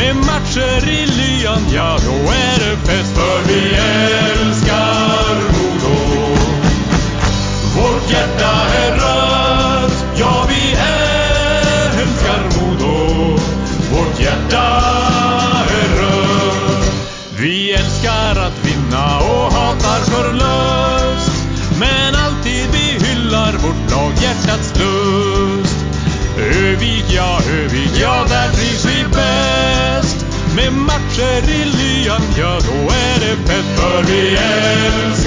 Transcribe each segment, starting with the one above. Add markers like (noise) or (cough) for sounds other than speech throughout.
Med matcher i lyan, ja, då är det fest. För vi är. Med matcher lyan, ja, då är det fett. För vi älskar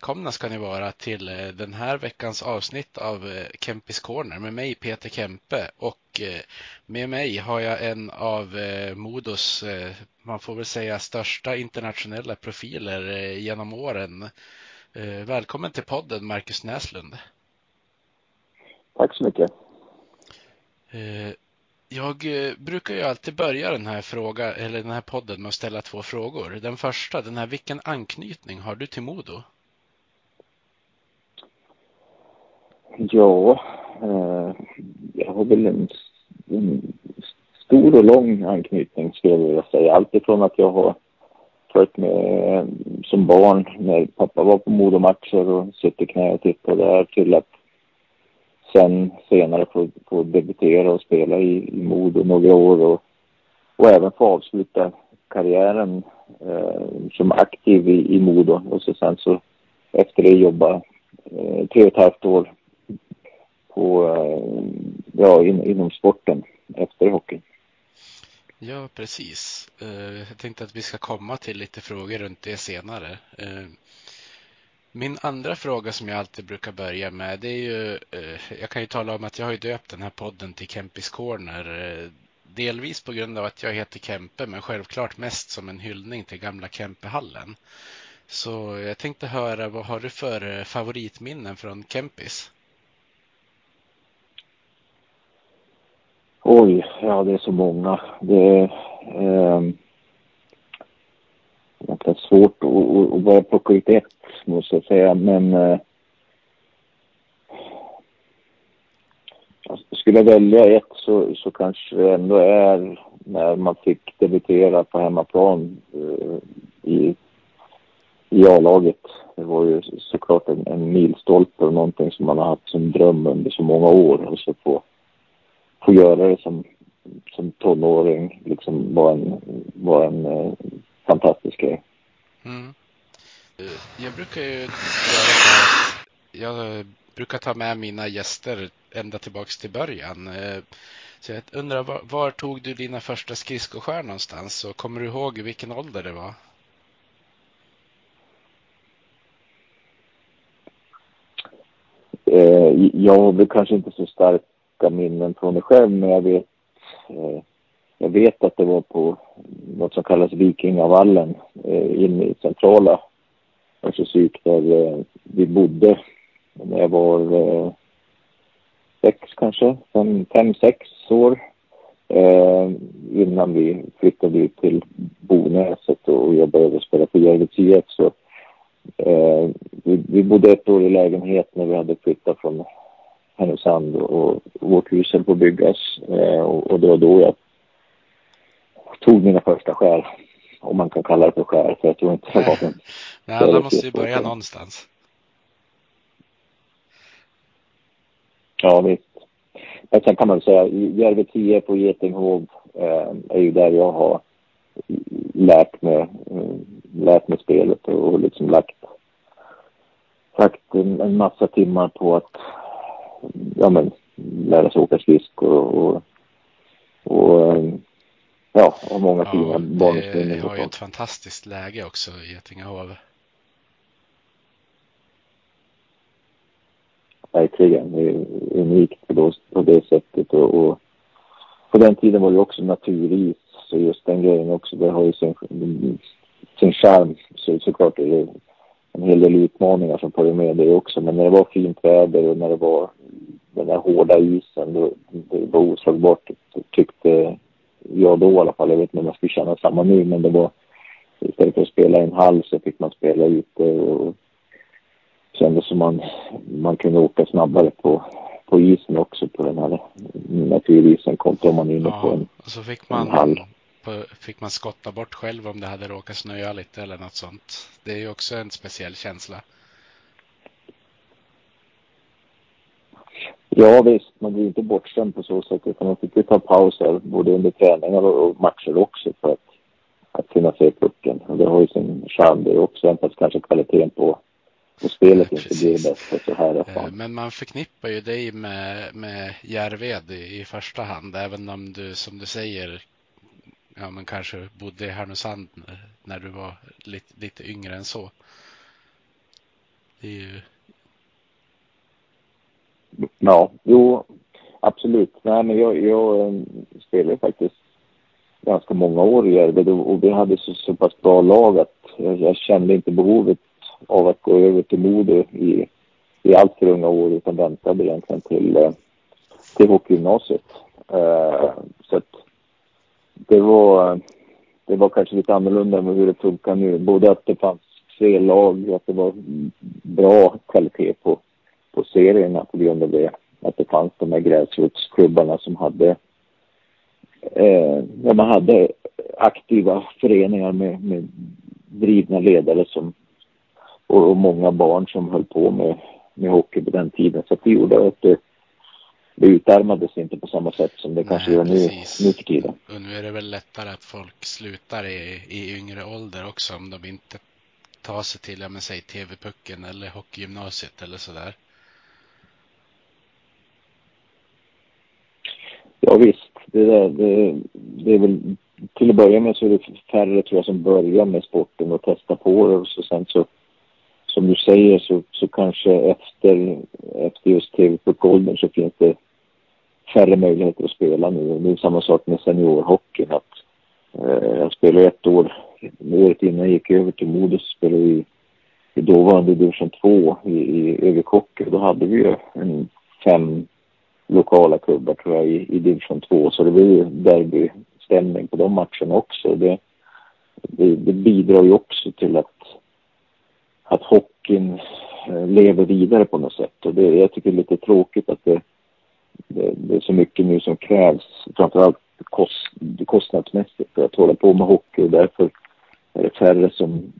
välkomna ska ni vara till eh, den här veckans avsnitt av eh, Kempis Corner med mig Peter Kempe och eh, med mig har jag en av Modos, man får väl säga största internationella profiler genom åren. Välkommen till podden Marcus Näslund. Tack så mycket. Jag brukar ju alltid börja den här fråga, eller den här podden med att ställa två frågor. Den första, den här, vilken anknytning har du till Modo? Ja, eh, jag har väl en, en stor och lång anknytning skulle jag vilja säga. Alltifrån att jag har följt med som barn när pappa var på Modomatcher och suttit i knä och tittat där till att sen senare få, få debutera och spela i, i Modo några år och, och även få avsluta karriären eh, som aktiv i, i Modo och så sen så efter det jobba eh, tre och ett halvt år på, eh, ja, in, inom sporten efter hockeyn. Ja, precis. Eh, jag tänkte att vi ska komma till lite frågor runt det senare. Eh, min andra fråga som jag alltid brukar börja med, det är ju, jag kan ju tala om att jag har ju döpt den här podden till Kempis Corner. Delvis på grund av att jag heter Kempe, men självklart mest som en hyllning till gamla Kempehallen. Så jag tänkte höra, vad har du för favoritminnen från Kempis? Oj, ja det är så många. Det är eh, det är svårt att, att- att bara plocka ut ett måste jag säga. Men eh, alltså, skulle jag välja ett så, så kanske det ändå är när man fick debutera på hemmaplan eh, i, i A-laget. Det var ju såklart en, en milstolpe och någonting som man har haft som dröm under så många år. Och så få, få göra det som, som tonåring liksom var en, var en eh, fantastisk grej. Mm. Eh, Jag brukar ju jag brukar ta med mina gäster ända tillbaks till början. Eh, Så jag undrar, var, var tog du dina första skridskoskär någonstans? Och kommer du ihåg vilken ålder det var? Eh, jag väl kanske inte så starka minnen från det själv, men jag vet, eh, jag vet att det var på något som kallas Vikingavallen eh, inne i centrala Örnsköldsvik där eh, vi bodde när jag var eh, sex kanske, fem, fem, sex år. Eh, innan vi flyttade ut till Bonäset och jag började spela på Gärvets IF så Eh, vi, vi bodde ett år i lägenhet när vi hade flyttat från Härnösand och, vårt hus höll på att byggas. Eh, och, det var då jag tog mina första skär. om man kan kalla det för skär, för jag tror inte det var en Nej, alla måste ju börja någonstans. Ja, visst. Men sen kan man säga, Järve 10 på Getinghov eh, är ju där jag har lärt mig, eh, lärt mig spelet och liksom lagt, lagt en, en massa timmar på att ja, men, lära sig åka skridskor och, och, och eh, ja, och många ja, fina barndomsminnen. Vi har ju ett fantastiskt läge också i Getingahov. Verkligen, det är unikt på, då, på det sättet och, och på den tiden var det också naturis så just den grejen också, det har ju sin, sin charm. Så, såklart är det en hel del utmaningar som följer med det också. Men när det var fint väder och när det var den där hårda isen, då, det var oslagbart tyckte jag då i alla fall. Jag vet inte om jag skulle känna samma nu, men det var istället för att spela i en hall så fick man spela ute och kändes som man, man kunde åka snabbare på, på isen också på den här naturisen kontra om man är inne på en, och så fick man, hall. På, fick man skotta bort själv om det hade råkat snöa lite eller något sånt. Det är ju också en speciell känsla. Ja visst, man blir inte bortskämd på så sätt utan man fick ju ta pauser både under träningar och matcher också för att, att kunna se pucken. Och det har ju sin charm det också, även fast kanske kvaliteten på, på spelet inte blir bästa så här eh, Men man förknippar ju dig med, med Järved i, i första hand, även om du som du säger ja, men kanske bodde i Härnösand när du var lite, lite yngre än så. Det är ju Ja, jo, absolut. Nej, men jag, jag eh, spelade faktiskt ganska många år i Järve och vi hade så, så pass bra lag att jag, jag, kände inte behovet av att gå över till Modo i, i allt för unga år utan väntade egentligen till, eh, till hockeygymnasiet. Uh, så att det var, det var kanske lite annorlunda än hur det funkar nu. Både att det fanns tre lag och att det var bra kvalitet på på serierna på grund av det. Att det fanns de här gräsrotsklubbarna som hade eh, ja, man hade aktiva föreningar med, med drivna ledare som, och, och, många barn som höll på med, med hockey på den tiden. Så det gjorde att det, det utarmades inte på samma sätt som det Nej, kanske gör nu, nu för tiden. Och nu är det väl lättare att folk slutar i, i yngre ålder också om de inte tar sig till, ja men säg TV-pucken eller hockeygymnasiet eller sådär. Ja visst, det, där, det, det är väl till att börja med så är det färre tror jag som börjar med sporten och testar på det och så sen så som du säger så, så kanske efter, efter just TV-puckåldern så finns det färre möjligheter att spela nu. Det är samma sak med seniorhockeyn att eh, jag spelade ett år, året innan jag gick över till Modo så spelade vi i dåvarande division 2 i, i Överkocker. hockey. Då hade vi ju en fem lokala klubbar tror jag i, i division 2 så det blir ju derbystämning på de matcherna också. Det, det, det, bidrar ju också till att, att hockeyn eh, lever vidare på något sätt och det, jag tycker det är lite tråkigt att det, det, det är så mycket nu som krävs, framförallt kost, kostnadsmässigt för att hålla på med hockey och därför är det färre som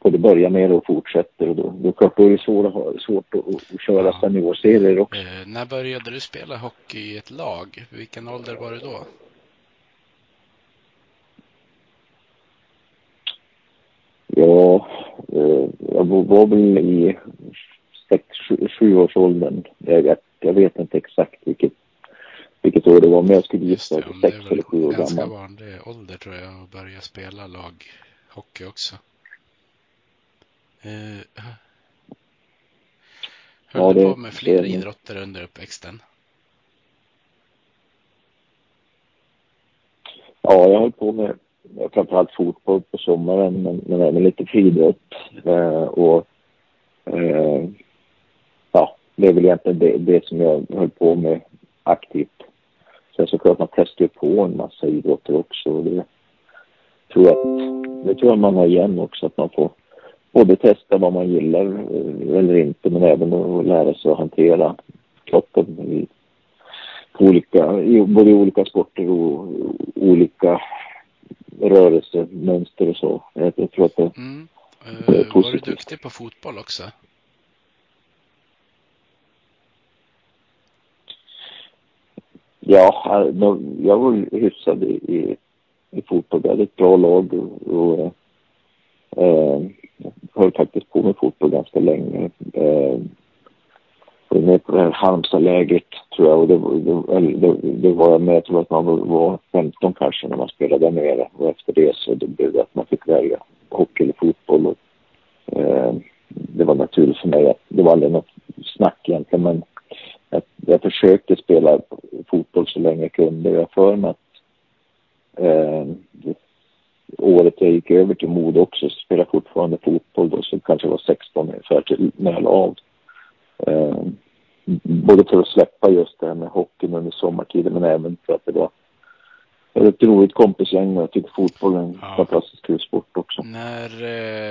både börjar med och fortsätter. Och då, då, klart, då är det svårt, svårt att, att köra ja. seniorserier också. Eh, när började du spela hockey i ett lag? Vilken ålder var du då? Ja, eh, jag var väl i sex, sju, sju års åldern. Jag, jag vet inte exakt vilket, vilket år det var, men jag skulle gissa sex eller sju år gammal. Ganska vanlig ålder tror jag att börja spela lag hockey också. Eh, höll ja, på med fler det... idrotter under uppväxten? Ja, jag höll på med framförallt fotboll på sommaren men, men även lite friidrott. Eh, och eh, det är väl egentligen det, det som jag höll på med aktivt. Sen såklart man testar på en massa idrotter också. Det tror jag, det tror jag man har igen också att man får både testa vad man gillar eh, eller inte men även att lära sig att hantera kroppen i olika, i både olika sporter och olika rörelsemönster och så. Jag, jag tror att det, Mm. Det är Eh, var du positivt. duktig på fotboll också? Ja, eh, jag var hyfsad i, i, i fotboll. Vi hade ett bra lag och, och eh, höll faktiskt på med fotboll ganska länge. Eh, var med på det här Halmstadlägret tror jag och det, det, det, det var jag med, jag tror att man var, 15 kanske när man spelade där nere och efter det så det blev det att man fick välja hockey eller fotboll. Och, eh, det var naturligt för mig det var aldrig något snack egentligen men jag, jag försökte spela fotboll så länge jag kunde. Jag för mig att eh, året jag gick över till Modo också så spelade jag fortfarande fotboll då, så kanske jag var 16 ungefär till, när jag la av. Eh, både för att släppa just det här med hockeyn under sommartiden men även för att det var ett roligt kompisgäng och jag tycker fotboll är en Ja. fantastiskt kul sport också. När,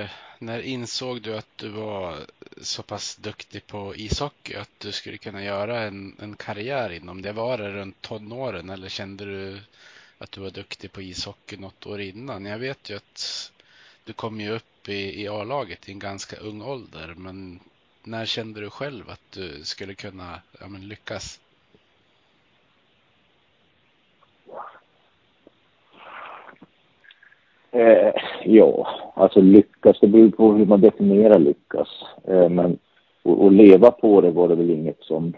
eh, när insåg du att du var så pass duktig på ishockey att du skulle kunna göra en, en karriär inom det? Var det runt tonåren eller kände du att du var duktig på ishockey något år innan? Jag vet ju att du kom ju upp i, i A-laget i en ganska ung ålder, men när kände du själv att du skulle kunna ja, men lyckas? Eh, ja, alltså lyckas, det beror på hur man definierar lyckas. Eh, men att leva på det var det väl inget som,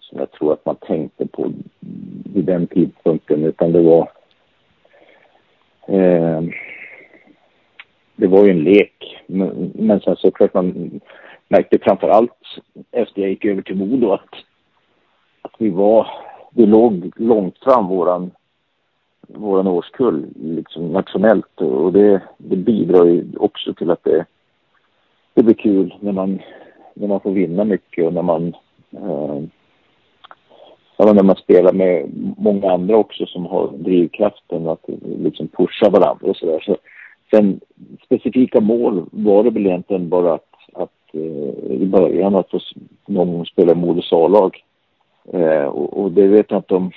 som jag tror att man tänkte på vid den tidpunkten, utan det var eh, det var ju en lek. Men, men sen såklart man märkte framför allt efter jag gick över till Modo att, att vi var, vi låg långt fram våran våran årskull liksom nationellt och det, det bidrar ju också till att det, det blir kul när man, när man får vinna mycket och när man eh, när man spelar med många andra också som har drivkraften att liksom pusha varandra och sådär. Så, sen specifika mål var det väl egentligen bara att, att eh, i början att få någon gång spela Modos A-lag. Eh, och, och det vet jag inte om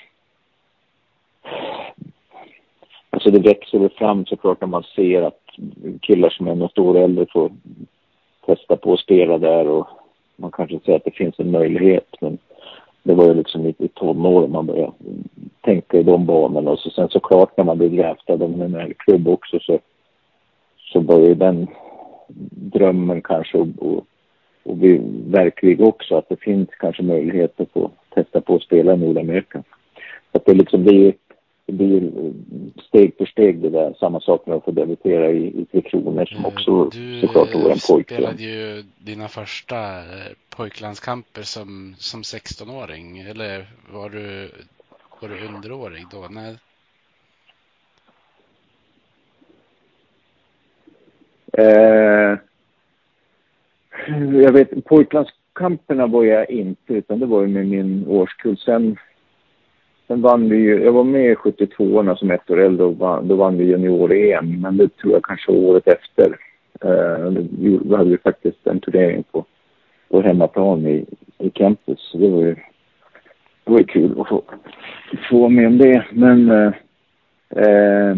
Alltså det växer väl fram såklart när man ser att killar som är något år äldre får testa på att spela där och man kanske säger att det finns en möjlighet men det var ju liksom i, i tonåren man började tänka i de banorna och så sen såklart när man blir draftad av en NHL-klubb också så, så börjar ju den drömmen kanske och, och, och bli verklig också att det finns kanske möjlighet att få testa på att spela i Nordamerika. Så att det liksom blir det blir steg för steg det där. Samma sak med att få debutera i, i Kronor som Eh, också Du såklart var en pojke. spelade ju dina första eh, pojklandskamper som, som 16-åring. Eller var du, var du underårig då? Nej. Eh, jag vet, pojklandskamperna var jag inte, utan det var ju med min årskull. Sen, sen vann vi ju, jag var med i 72orna som ett år äldre och vann, då vann vi junior-EM, men det tror jag kanske året efter. Eh, då hade vi faktiskt en turnering på, på hemmaplan i, i campus. Det var ju, det var ju kul att få, få vara med om det, men eh, eh,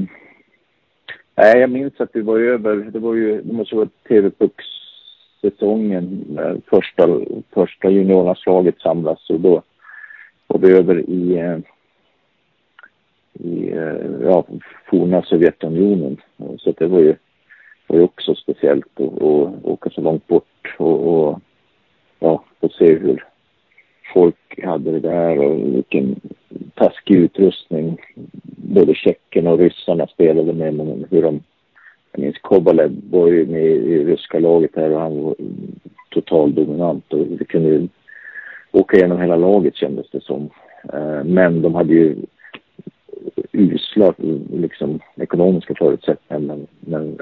Nej, jag minns att vi var över, det var ju, det måste vara TV-Pucks-säsongen första, första juniorlandslaget samlas och då var vi över i, eh, i eh, ja, forna Sovjetunionen. Så det var ju, var ju också speciellt att att åka så långt bort och, och ja, och se hur folk hade det där och vilken taskig utrustning både tjeckerna och ryssarna spelade med, men hur de... Jag minns Kobalev var ju med i ryska laget här och han var total dominant och vi kunde ju åka igenom hela laget kändes det som. Eh, men de hade ju usla liksom, ekonomiska förutsättningar men, men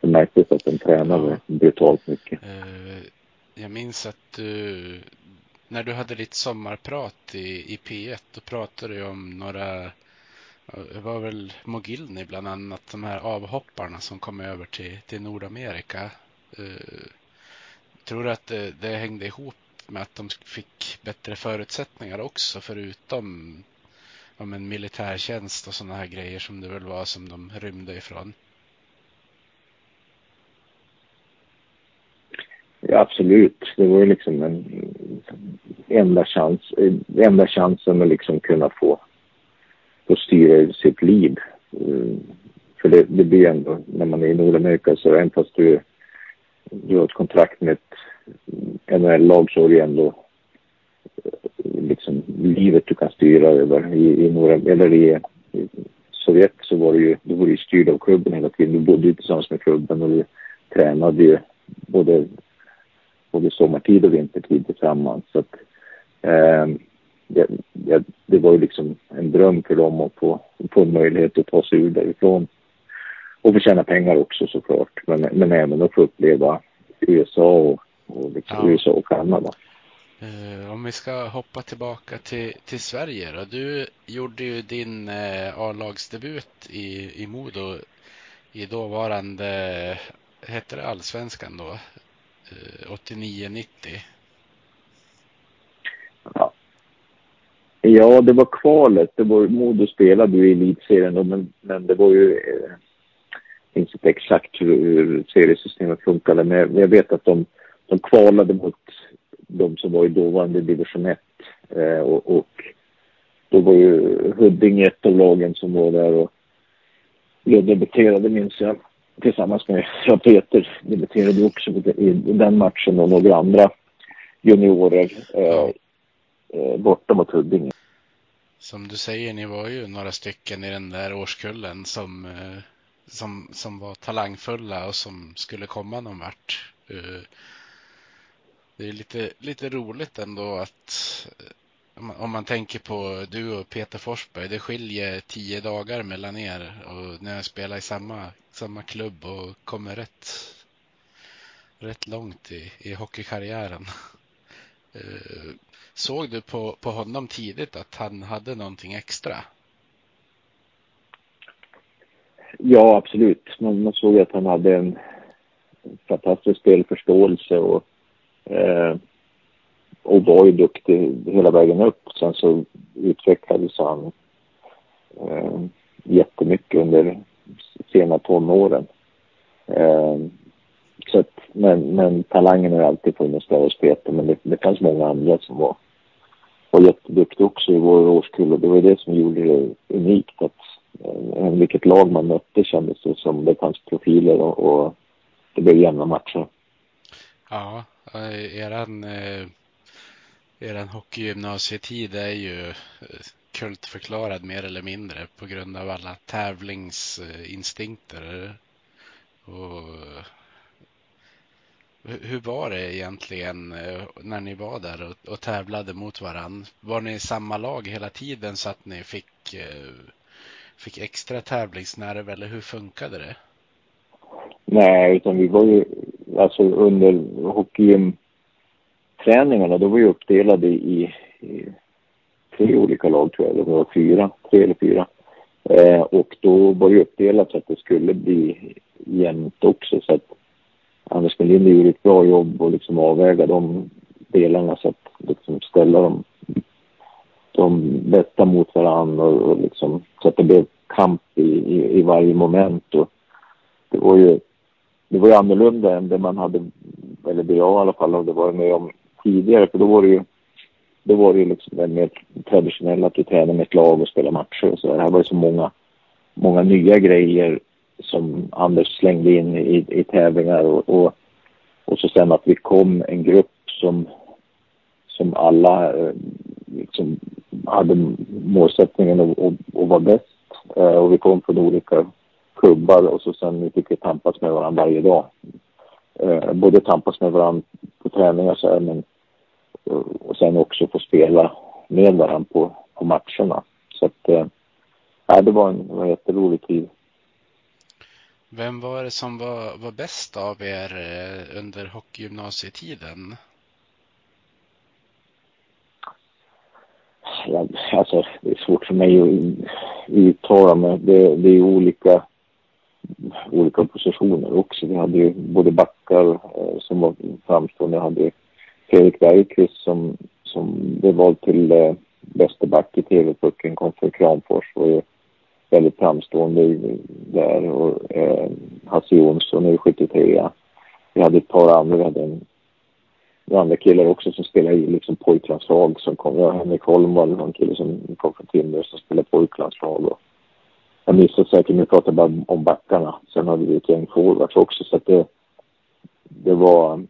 det märktes att de tränade Ja. brutalt mycket. Eh, Jag minns att du, när du hade ditt sommarprat i, i P1, då pratade du om några, det var väl Mogilny bland annat, de här avhopparna som kom över till, till Nordamerika. Eh, Tror du att det, det hängde ihop med att de fick bättre förutsättningar också, förutom om en militärtjänst och sådana här grejer som det väl var som de rymde ifrån. Ja, absolut. Det var ju liksom en enda chans, enda chansen att liksom kunna få, få styra sitt liv. Mm. För det, det blir ändå, när man är i Nordamerika så även fast du, du har ett kontrakt med ett NHL-lag så är det ändå liksom livet du kan styra över. I, i, Nord eller i, i Sovjet så var det ju, du var ju styrd av klubben hela tiden. Du bodde ju tillsammans med klubben och du tränade ju både, både sommartid och vintertid tillsammans. Så att, eh, det, det, det, var ju liksom en dröm för dem att få, få en möjlighet att ta sig ur därifrån. Och få tjäna pengar också såklart. Men, men även att få uppleva USA och, och liksom ja. USA och Kanada. Eh, om vi ska hoppa tillbaka till, till Sverige då. Du gjorde ju din eh, A-lagsdebut i, i Modo i dåvarande, hette det allsvenskan då? Eh, 89-90. Ja. ja, det var kvalet. Det var, Modo spelade ju i elitserien då, men, men det var ju eh, inte exakt hur, hur seriesystemet funkade, men jag vet att de, de kvalade mot de som var i dåvarande division 1. Eh, och, och, då var ju Huddinge ett av lagen som var där och jag debuterade minns jag tillsammans med ja, Peter debuterade också i den matchen och några andra juniorer eh, eh, borta mot Huddinge. Som du säger, ni var ju några stycken i den där årskullen som, eh, som, som var talangfulla och som skulle komma någon vart. Eh, det är lite, lite roligt ändå att eh, om man tänker på du och Peter Forsberg, det skiljer tio dagar mellan er och när jag spelar i samma, samma klubb och kommer rätt, rätt långt i, i hockeykarriären. (laughs) Eh, såg du på, på honom tidigt att han hade någonting extra? Ja, absolut. Man, man såg att han hade en fantastisk spelförståelse och Eh, och var ju duktig hela vägen upp. Sen så utvecklades han eh, jättemycket under sena tonåren. Eh, så att, men, men talangen har alltid funnits där hos Peter, men det, det fanns många andra som var, var jätteduktiga också i vår årskull och det var det som gjorde det unikt att eh, vilket lag man mötte kändes det som det fanns profiler och, och det blev jämna matcher. Ja, eran, eh, eran hockeygymnasietid är ju eh, kultförklarad mer eller mindre på grund av alla tävlingsinstinkter. Och eh, hur var det egentligen när ni var där och, och tävlade mot varann? Var ni i samma lag hela tiden så att ni fick, fick extra tävlingsnerv eller hur funkade det? Nej, utan vi var ju alltså under hockeyträningarna, då var vi uppdelade i, i tre olika lag tror jag, det var fyra, tre eller fyra. Eh, och då var det uppdelat så att det skulle bli jämnt också. Så att Anders Melinder gjorde ett bra jobb och liksom avväga de delarna så att liksom ställa dem de bästa mot varandra och, och liksom, så att det blev kamp i, i, i varje moment. Och det var ju det var ju annorlunda än det man hade, eller det jag i alla fall hade varit med om tidigare. För då var det ju, då var det ju liksom det mer traditionella att du tränar med ett lag och spelar matcher och så. Det här var ju så många, många nya grejer som Anders slängde in i, i tävlingar och, och, och så sen att vi kom en grupp som, som alla eh, liksom hade målsättningen att, att, att vara bäst. Eh, och vi kom från olika klubbar och så sen fick vi tampas med varandra varje dag. Eh, både tampas med varandra på träningar så här, men eh, och sen också få spela med varandra på, på matcherna. Så att, eh, det var en, var en jätterolig tid. Vem var det som var, var bäst av er eh, under hockeygymnasietiden? Ja, alltså, det är svårt för mig att uttala mig. Det, det är olika olika positioner också. Vi hade ju både backar eh, som var framstående. Vi hade Fredrik Bergqvist som, som blev vald till eh, bästa back i TV-pucken, kom från Kramfors. Var ju väldigt framstående där. Och eh, Hasse Jonsson är 73 Vi hade ett par andra. Vi hade en, andra killar också som spelade i liksom pojklandslag som kom. Ja, Henrik Holm var en kille som kom från Timrå som spelade pojklandslag. Och jag missade säkert, nu pratar bara om backarna. Sen hade vi ett gäng forwards också så att det, det var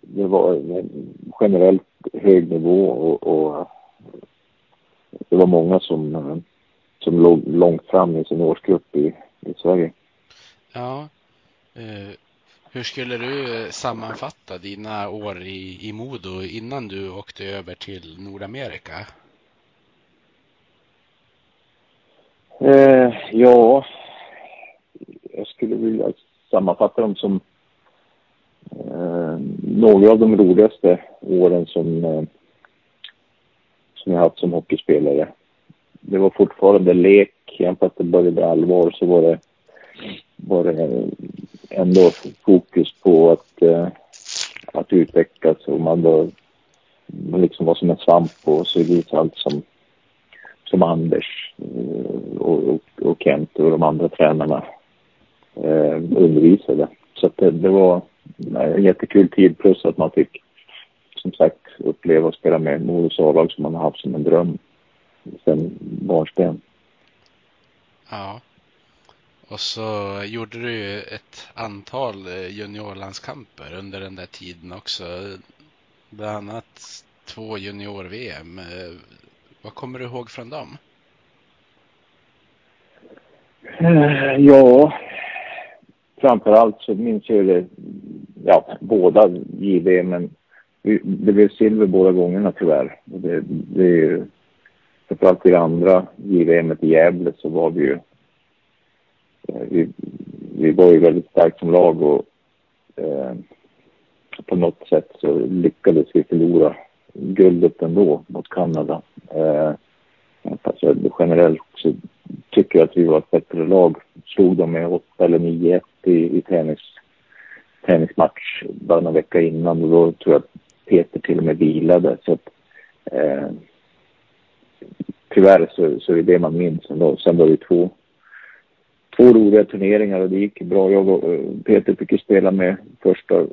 det var generellt hög nivå och, och det var många som, som låg långt fram i sin årsgrupp i, i Sverige. Ja. Eh, hur skulle du sammanfatta dina år i, i Modo innan du åkte över till Nordamerika? Eh, ja, jag skulle vilja sammanfatta dem som eh, några av de roligaste åren som, eh, som jag haft som hockeyspelare. Det var fortfarande lek, även fast det började allvar så var det, var det ändå fokus på att, eh, att utvecklas och man, var, man liksom var som en svamp och så ut allt som, som Anders mm, och, och, och Kent och de andra tränarna eh, undervisade. Så att det, det var en jättekul tid plus att man fick som sagt uppleva och spela med Modos A-lag som man har haft som en dröm sen barnsben. Ja. Och så gjorde du ju ett antal eh, juniorlandskamper under den där tiden också. Bland annat två junior-VM. Eh, vad kommer du ihåg från dem? Eh, ja, framförallt så minns jag det, ja, båda JVM, men det blev silver båda gångerna tyvärr. Det, det är ju, framförallt i det andra JVM i Gävle så var vi ju, eh, vi, vi var ju väldigt starkt som lag och eh, på något sätt så lyckades vi förlora guldet ändå mot Kanada. Eh, alltså generellt så tycker jag att vi var ett bättre lag. Slog dem med 8 eller 9-1 i, i tennis, träningsmatch bara någon vecka innan och då tror jag att Peter till och med vilade. Så att, eh, tyvärr så, så är det det man minns ändå. Sen var det två, två roliga turneringar och det gick bra. Jag och eh, Peter fick ju spela med första,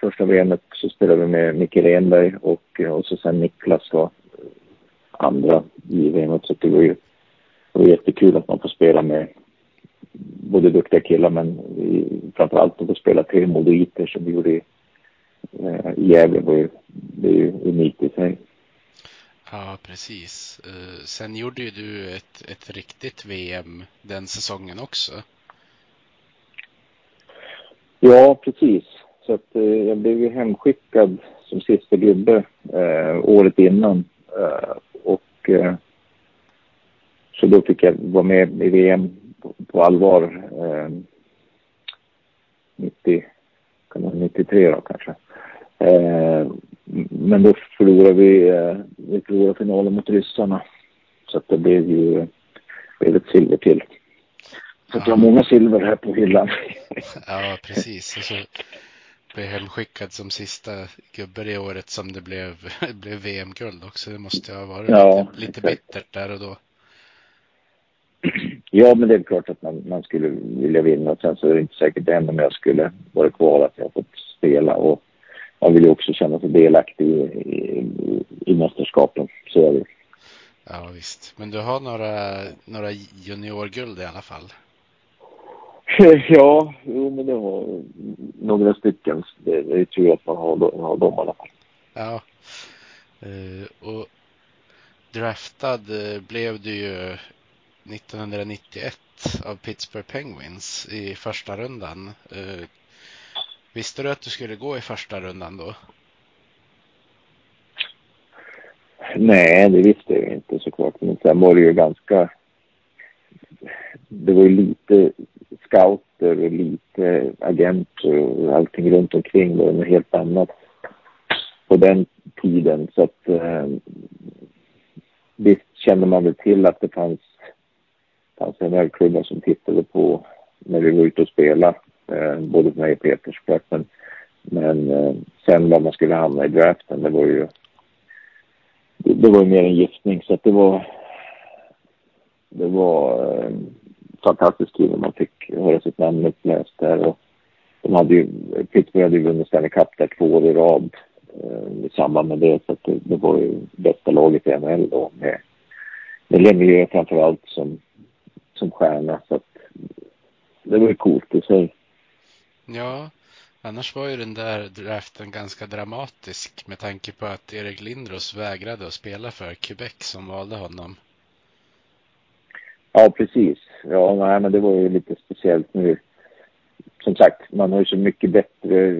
första VMet så spelade vi med Micke Renberg och, och så sen Niklas var andra i VMet. Så det var ju det var jättekul att man får spela med både duktiga killar men framförallt att få spela tre moditer som vi gjorde i, eh, i Gävle var ju, det är ju unikt i sig. Ja, precis. Uh, sen gjorde ju du ett, ett riktigt VM den säsongen också. Ja, precis. Så att eh, jag blev ju hemskickad som sista gubbe eh, året innan. Eh, och eh, så då fick jag vara med i VM på, på allvar. Eh, 90, kan man 93 då kanske. men då förlorade vi, vi förlorade finalen mot ryssarna. Så att det blev ju blev ett silver till. Så att jag har många silver här på hyllan. ja, precis. Och så blev hemskickad som sista gubbe det året som det blev, (laughs) blev VM-guld också. Det måste ha varit ja, lite, lite bittert där och då. Ja, men det är klart att man, man skulle vilja vinna. Sen så är det inte säkert än om jag skulle vara kvar att jag fått spela. Och man vill ju också känna sig delaktig i, i, i mästerskapen. Så är det. Ja, visst. Men du har några, några juniorguld i alla fall? (laughs) Ja, jo, men det har några stycken. Det, det är tur att man har, har dem i alla fall. Ja. Uh, och draftad uh, blev du ju 1991 av Pittsburgh Penguins i första rundan. Uh, visste du att du skulle gå i första rundan då? Nej, det visste jag inte såklart. Men sen var det ju ganska... Det var ju lite scouter och lite agenter och allting runt omkring var något helt annat på den tiden. Så att eh, visst kände man väl till att det fanns, fanns en vägklubbar som tittade på när vi var ute och spelade. Eh, både för mig och Peter såklart. Men, men eh, sen var man skulle hamna i draften, det var ju det, det var ju mer en giftning så att det var det var eh, fantastiskt kul när man fick höra sitt namn uppläst där och de hade ju, Pittsburgh hade ju vunnit Stanley Cup där två år i rad eh, i samband med det så att det, det var ju bästa laget i NHL då med, med Lemieux framför allt som, som stjärna så att det var ju coolt i sig. Ja, annars var ju den där draften ganska dramatisk med tanke på att Erik Lindros vägrade att spela för Quebec som valde honom. Ja, precis. Ja, nej, men det var ju lite speciellt nu. Som sagt, man har ju så mycket bättre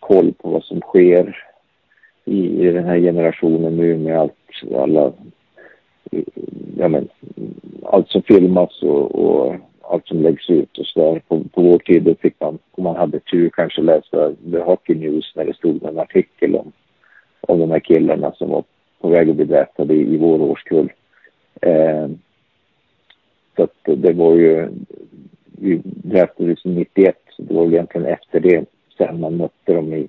koll på vad som sker i, i den här generationen nu med allt, alla, ja men, allt som filmas och, och allt som läggs ut och så där. På, på vår tid då fick man, om man hade tur, kanske läsa The Hockey News när det stod en artikel om, om de här killarna som var på väg att bli draftade i, i vår årskull. Eh, så att det var ju, vi draftades 91, så det var egentligen efter det sen man mötte dem i,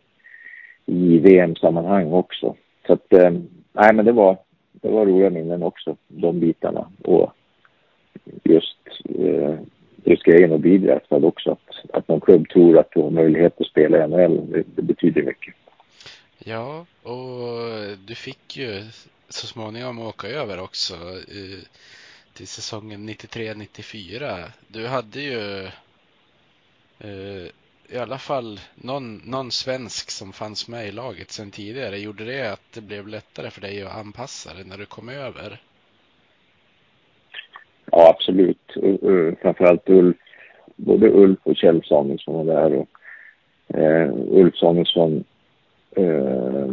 i VM-sammanhang också. Så att, eh, nej men det var, det var roliga minnen också, de bitarna. Och just, eh, just grejen att bli draftad också, att, att någon klubb tror att du har möjlighet att spela i NHL, det, det betyder mycket. Ja, och du fick ju så småningom åka över också. Eh, till säsongen 93-94. Du hade ju eh, i alla fall någon, någon svensk som fanns med i laget sedan tidigare. Gjorde det att det blev lättare för dig att anpassa dig när du kom över? Ja, absolut. Uh, framförallt Ulf. Både Ulf och Kjell Samuelsson var där. Och, uh, Ulf Samuelsson uh,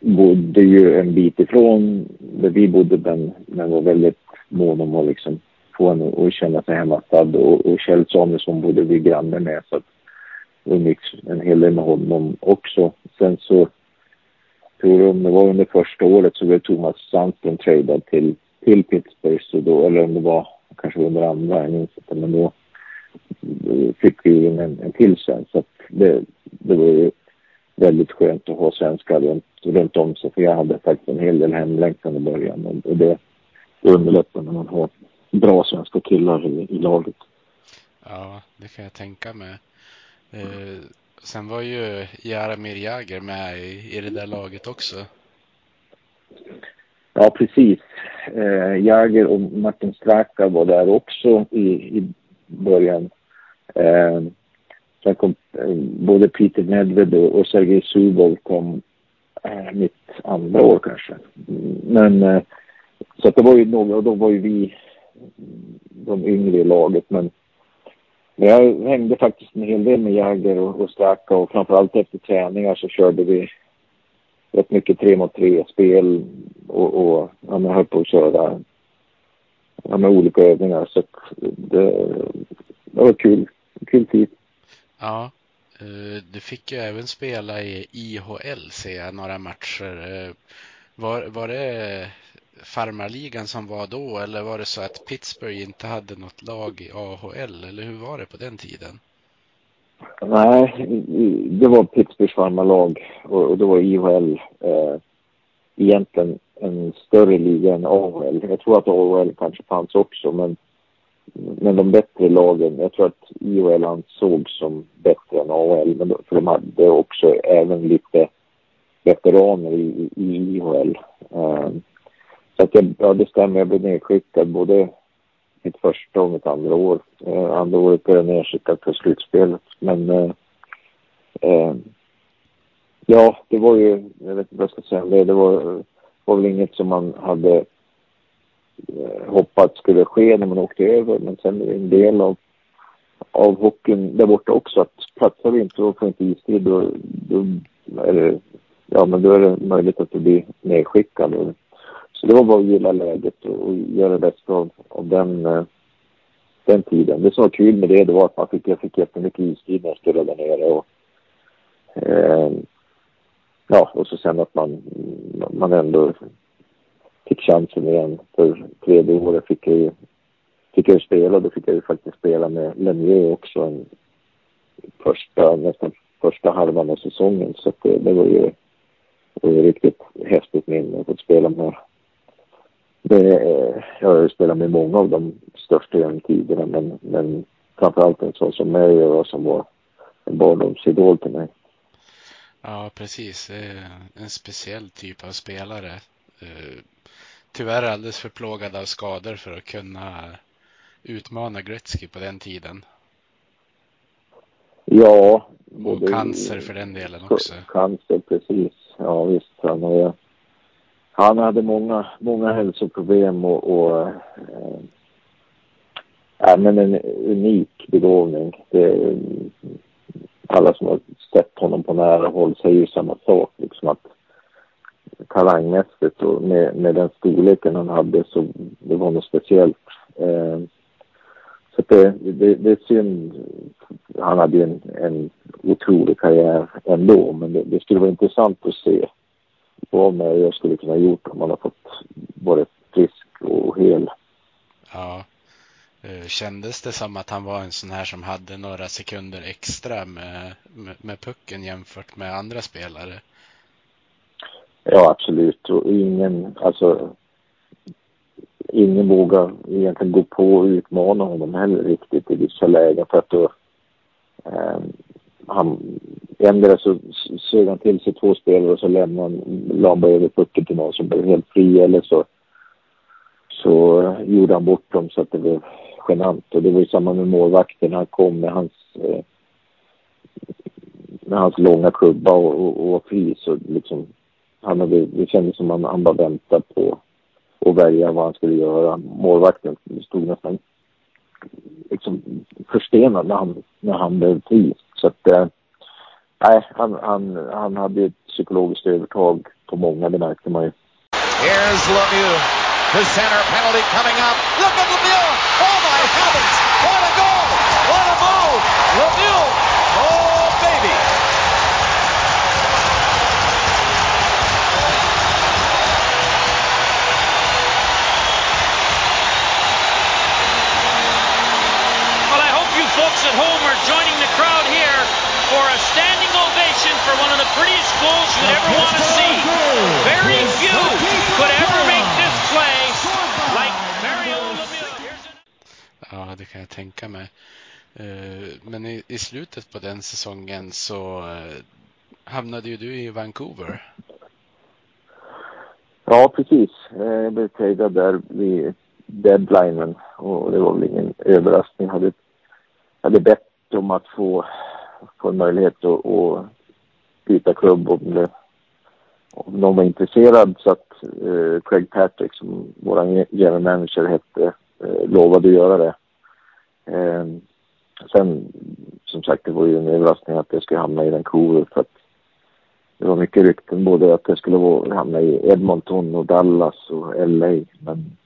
bodde ju en bit ifrån där vi bodde men, men var väldigt mån om att liksom få en att känna sig hemmastad och, och Kjell Samuelsson bodde vi granne med så att det umgicks en hel del med honom också. Sen så tror jag om det var under första året så blev Thomas Sandström tradad till, till Pittsburgh. Så då, eller om det var kanske under andra, jag minns inte, men då fick vi in en, en till sen så att det, det var ju väldigt skönt att ha svenskar runt, runt om sig för jag hade faktiskt en hel del hemlängtan i början och det underlättar när man har bra svenska killar i, i laget. Ja, det kan jag tänka mig. Eh, sen var ju Jaromir Jagr med i, i det där laget också. Ja, precis. Eh, Jagr och Martin Straka var där också i, i början. Eh, sen kom eh, både Peter Nedved och, och Sergej Zubov kom eh, mitt andra år kanske. Men eh, så att det var ju några, och då var ju vi mm, de yngre i laget. Men, jag hängde faktiskt en hel del med Jagger och, och Straka och framförallt efter träningar så körde vi rätt mycket tre mot tre spel och, och ja, jag höll på att köra ja, med olika övningar. Så det, det var kul. Kul tid. Ja, eh, du fick ju även spela i IHL ser jag några matcher. Eh, var, var det farmarligan som var då eller var det så att Pittsburgh inte hade något lag i AHL eller hur var det på den tiden? Nej, det var Pittsburghs farmarlag och, och det var IHL eh, egentligen en större liga än AHL. Jag tror att AHL kanske fanns också men, men de bättre lagen, jag tror att IHL ansågs som bättre än AHL men för de hade också även lite veteraner i, i IHL. Um, ehm, så att jag, ja, det stämmer. Jag blev nedskickad både mitt första och mitt andra år. Uh, andra året blev jag nedskickad för slutspelet. Men uh, uh, ja, det var ju, jag vet inte vad jag ska säga det. Det var, var väl inget som man hade Eh, hoppats skulle ske när man åkte över. Men sen är det en del av, av hockeyn där borta också att platsar vi inte och får inte istid då, då, är ja, men då är det möjligt att du blir nedskickad. Så det var bara att gilla läget och göra det bästa av, av den, eh, den tiden. Det som var kul med det, det var att man fick, jag fick jättemycket istid när jag spelade där nere. Och, eh, ja, och så sen att man, man ändå fick chansen igen. För tredje året fick jag ju fick jag ju spela. Då fick jag ju faktiskt spela med Lemieux också en första, nästan första halvan av säsongen. Så det, det var ju det är riktigt häftigt minne att få spela med. Det, eh, jag har ju spelat med många av de största genom tiderna men, men framförallt en sån som mig och som var en barndomsidol till mig. Ja, precis. Eh, en speciell typ av spelare. Eh, Tyvärr alldeles för plågad av skador för att kunna utmana Gretzky på den tiden. Ja. Och cancer för den delen också. Cancer, precis. Ja, visst. Han, är, han hade många, många hälsoproblem och, och eh, ja, men en unik begåvning. Det, alla som har sett honom på nära håll säger ju samma sak. Liksom att talangmässigt och med, med den storleken han hade så det var något speciellt. Eh, så det, det, det, är synd. Han hade en, en otrolig karriär ändå, men det, det skulle vara intressant att se vad mer jag skulle kunna gjort om han har fått både frisk och hel. Ja. Eh, kändes det som att han var en sån här som hade några sekunder extra med, med, med pucken jämfört med andra spelare? Ja, absolut. Och ingen, alltså, ingen vågar egentligen gå på och utmana honom heller riktigt i vissa lägen för att då eh, han, ändå så sög han till sig två spelare och så lämnade han, la han över pucken till någon som blev helt fri eller så så gjorde han bort dem så att det blev genant. Och det var ju samma med målvakten. Han kom med hans, eh, med hans långa klubba och, och, och var fri. Så liksom, han hade, det kändes som att han, han bara väntade på att välja vad han skulle göra. Målvakten stod nästan liksom förstenad när han, när han blev fri. Så att, eh, nej, han, han, han hade ett psykologiskt övertag på många, det märkte man ju. Here's Lemieux. The center penalty coming up. Look at ever want to see. Very few could ever make this play like Mario Lemieux. Ja, det kan jag tänka mig. Eh, men i, i slutet på den säsongen så eh, hamnade ju du i Vancouver. Ja, precis. Eh, jag blev tradad där vid deadlinen och det var väl ingen överraskning. Jag hade, hade bett om att få, få en möjlighet att, att byta klubb om, det, om någon var intresserad. Så att eh, Craig Patrick, som vår general manager hette, eh, lovade att göra det. Eh, sen, som sagt, det var ju en överraskning att det skulle hamna i Vancouver för att det var mycket rykten både att det skulle vara, hamna i Edmonton och Dallas och LA. Men,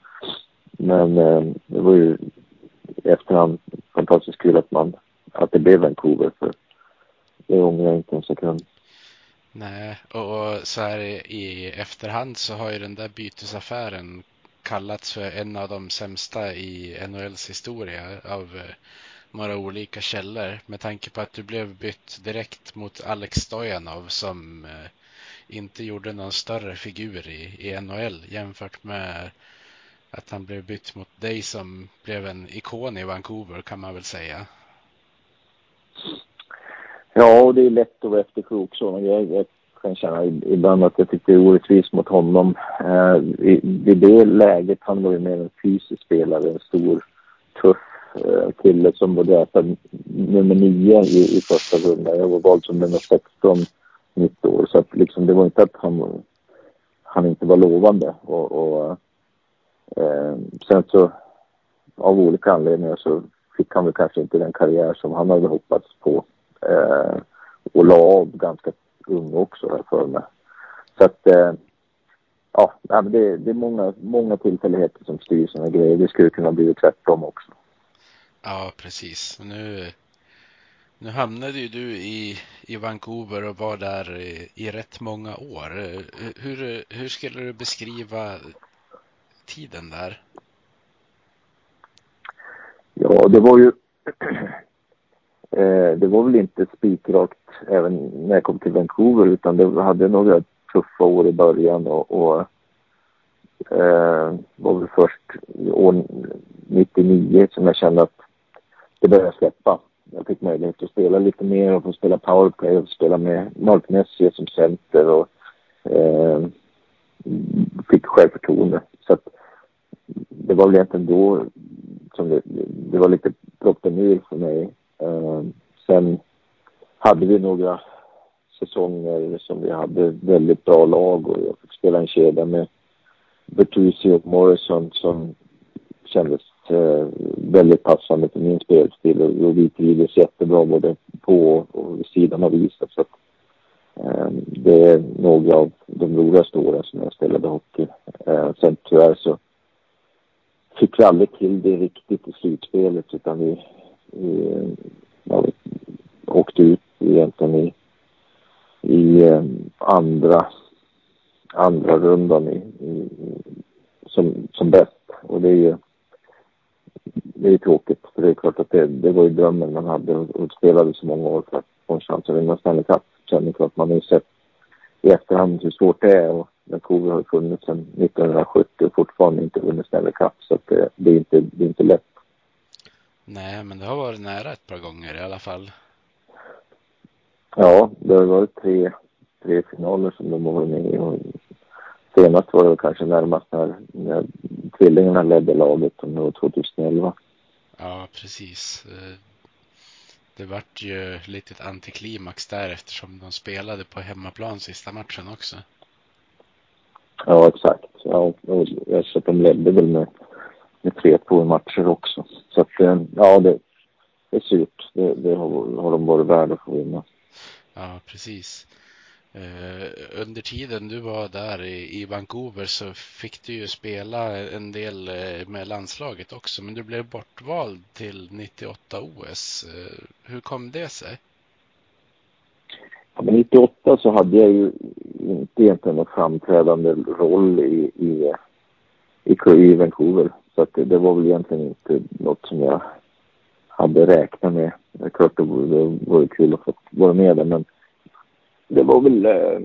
men eh, det var ju i efterhand fantastiskt kul att man, att det blev Vancouver för det ångrar jag inte en sekund. Nej, och så här i efterhand så har ju den där bytesaffären kallats för en av de sämsta i NHLs historia av eh, några olika källor med tanke på att du blev bytt direkt mot Alex Stojanov som eh, inte gjorde någon större figur i, i NHL jämfört med att han blev bytt mot dig som blev en ikon i Vancouver kan man väl säga. Ja, och det är lätt att vara efterklok så. Jag, jag kan känna ibland att jag tycker det är orättvist mot honom. Eh, i, I det läget, han var ju mer en fysisk spelare, en stor, tuff eh, kille som var draftad nummer nio i, i första rundan. Jag var vald som nummer 16 mitt år. Så att liksom, det var inte att han, han inte var lovande. Och, och eh, sen så, av olika anledningar så fick han väl kanske inte den karriär som han hade hoppats på. Eh, och la av ganska ung också här för mig. Så att eh, ja, det, det är många, många tillfälligheter som styr sådana grejer. Det skulle kunna bli tvärtom också. Ja, precis. Nu, nu hamnade ju du i, i Vancouver och var där i, i rätt många år. Hur, hur skulle du beskriva tiden där? Ja, det var ju (clears throat) Eh, det var väl inte spikrakt även när jag kom till Vancouver utan det hade några tuffa år i början och, och eh, var väl först år 99 som jag kände att det började släppa. Jag fick möjlighet att spela lite mer och få spela powerplay och spela med Mark Messier som center och eh, fick självförtroende. Så att det var väl egentligen då som det, det var lite proppen ur för mig. Eh, sen hade vi några säsonger som vi hade väldigt bra lag och jag fick spela en kedja med Bertuzzi och Morrison som kändes eh, väldigt passande för min spelstil och, vi trivdes jättebra både på och vid sidan av isen. Så att, eh, det är några av de roligaste åren som jag spelade hockey. Sen tyvärr så fick vi aldrig till det riktigt i slutspelet utan vi, Eh, jag åkte ut egentligen i, i eh, andra, andra rundan i, i, som, som bäst. Och det är ju det är tråkigt. För det är klart att det, det var ju drömmen man hade och spelade så många år för att få en chans att vinna Stanley Cup. Sen är att man har ju sett i efterhand hur svårt det är och Vancouver har funnits sedan 1970 och fortfarande inte vunnit Stanley Cup. Så att det, det, är inte, det är inte lätt. Nej, men det har varit nära ett par gånger i alla fall. Ja, det har varit tre, tre finaler som de har varit med i. Och senast var det kanske närmast när, när tvillingarna ledde laget, om det var 2011. Ja, precis. Eh, det vart ju lite ett antiklimax där eftersom de spelade på hemmaplan sista matchen också. Ja, exakt. Ja, och jag att de ledde väl med, med 3-2 i matcher också. Så att, eh, ja, det, det är surt. Det, det har, har de varit värda att få vinna. Ja, precis. Eh, under tiden du var där i, i, Vancouver så fick du ju spela en del eh, med landslaget också, men du blev bortvald till 98 OS. Eh, hur kom det sig? Ja, men 98 så hade jag ju inte egentligen någon framträdande roll i, i, i, i Vancouver. Så att det, det, var väl egentligen inte något som jag hade räknat med. Det är klart det vore, det vore kul att få vara med där, men det var väl eh,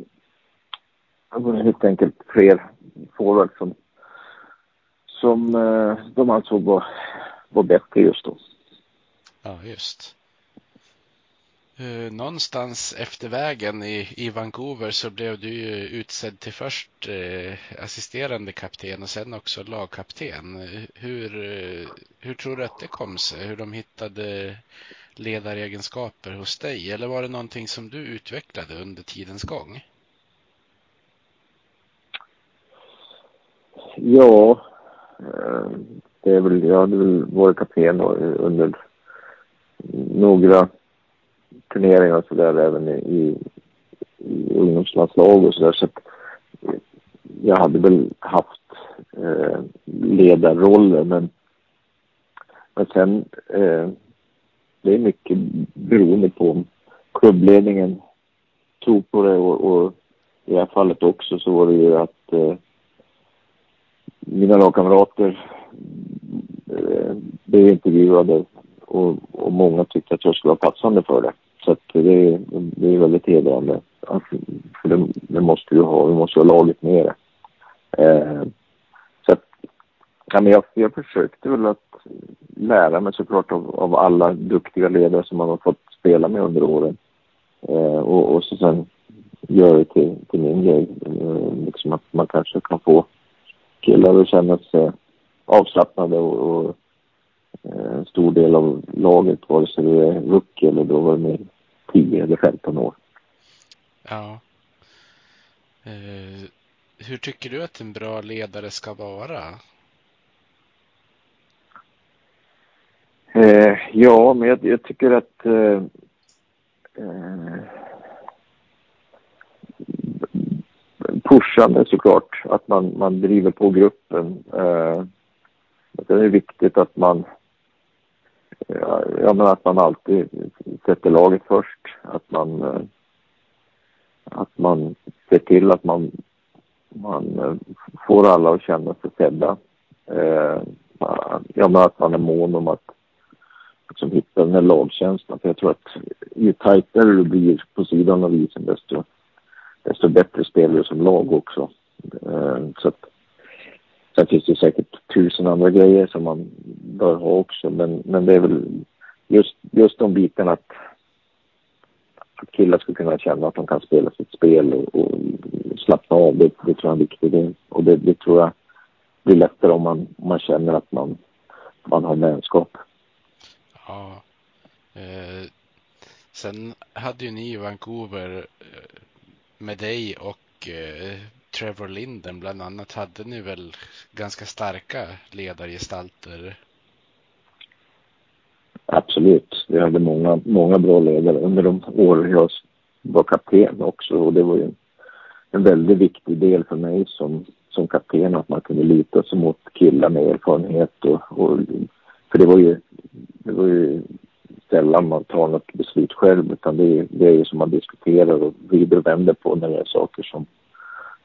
var helt enkelt fler forwards som, som eh, de ansåg var, var bättre just då. Ja, just. Eh, någonstans efter vägen i, i Vancouver så blev du ju utsedd till först eh, assisterande kapten och sen också lagkapten. Hur, eh, hur tror du att det kom sig? Hur de hittade ledaregenskaper hos dig? Eller var det någonting som du utvecklade under tidens gång? Ja, eh, det är väl, jag hade väl varit kapten under några turneringar och sådär även i, i ungdomslandslag och sådär. Så att jag hade väl haft eh, ledarroller men, men sen eh, det är mycket beroende på om klubbledningen tror på det och, och, i det här fallet också så var det ju att eh, mina lagkamrater eh, blev intervjuade och, och många tyckte att jag skulle vara passande för det. Så att det, det är väldigt hedrande. Alltså, för det, det, måste vi ha, vi måste ha laget med det. Eh, så att, ja, men jag, jag försökte väl att lära mig såklart av, av alla duktiga ledare som man har fått spela med under åren. Eh, och, och så sen göra det till, till min grej. Eh, liksom att man kanske kan få killar att känna sig avslappnade och, och en stor del av laget, vare sig du är rookie eller då var det med 10 eller 15 år. Ja. Eh, hur tycker du att en bra ledare ska vara? Eh, ja, men jag, jag tycker att eh, eh, pushande såklart, att man, man driver på gruppen. Eh, det är viktigt att man ja, men att man alltid sätter laget först. Att man, eh, att man ser till att man, man eh, får alla att känna sig sedda. Eh, ja, men att man är mån om att liksom hitta den här lagkänslan. För jag tror att ju tajtare du blir på sidan av isen desto, desto bättre spelar du som lag också. Så att, sen finns det säkert tusen andra grejer som man bör ha också, men, men det är väl just, just de bitarna att, att killar ska kunna känna att de kan spela sitt spel och, och slappna av, det, det tror jag är en viktig del. Och det, det tror jag blir lättare om man, om man känner att man, man har vänskap. Ja. Eh, sen hade ju ni i Vancouver eh, med dig och eh, Trevor Linden bland annat hade ni väl ganska starka ledargestalter? Absolut. Vi hade många, många bra ledare under de år jag var kapten också och det var ju en väldigt viktig del för mig som, som kapten att man kunde lita sig mot killar med erfarenhet och, och för det var ju, det var ju sällan man tar något beslut själv utan det, det är ju som man diskuterar och vrider och vänder på när det är saker som,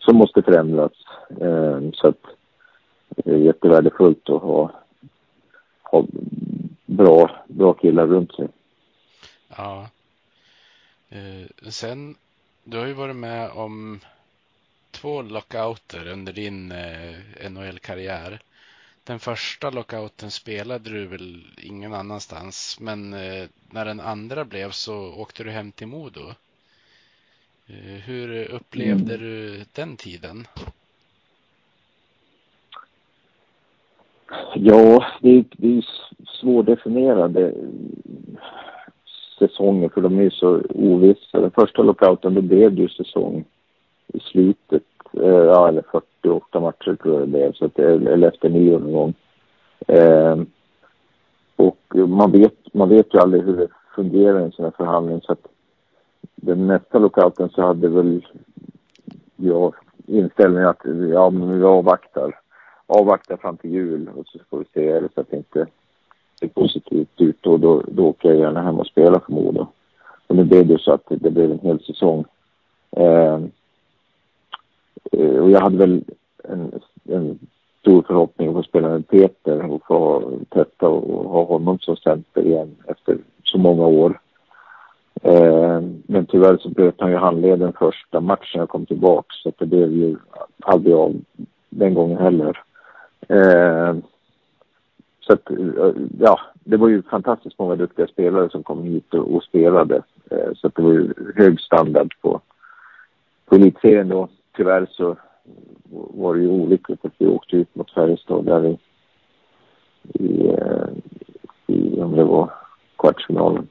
som måste förändras. Eh, så att det är jättevärdefullt att ha, ha bra, bra killar runt sig. Ja. Eh, sen, du har ju varit med om två lockouter under din eh, NHL-karriär. Den första lockouten spelade du väl ingen annanstans, men eh, när den andra blev så åkte du hem till Modo. Eh, hur upplevde mm. du den tiden? Ja, det är, det är svårdefinierade säsonger för de är så ovissa. Den första lockouten, då blev det ju säsong i slutet, eh, ja eller 48 matcher tror jag det blev, så att det, eller efter nio någon gång. Eh, och man vet, man vet ju aldrig hur det fungerar i en sån här förhandling så att den nästa lockouten så hade väl jag inställningen att ja, men vi avvaktar. Avvaktar fram till jul och så får vi se är det så att det inte ser positivt ut och då, då åker jag gärna hem och spelar förmodligen. Och nu blev det så att det blev en hel säsong. Eh, eh, och jag hade väl en, en stor förhoppning att få spela med Peter och få testa och ha honom som center igen efter så många år. Eh, men tyvärr så bröt han ju handleden första matchen jag kom tillbaka så det blev ju aldrig av den gången heller. Eh, så att, eh, ja, det var ju fantastiskt många duktiga spelare som kom hit och, och spelade. Eh, så att det var ju hög standard på, på elitserien då. Tyvärr så var det ju olyckligt att vi åkte ut mot Färjestad där i, i, eh, i om det var kvartsfinalen.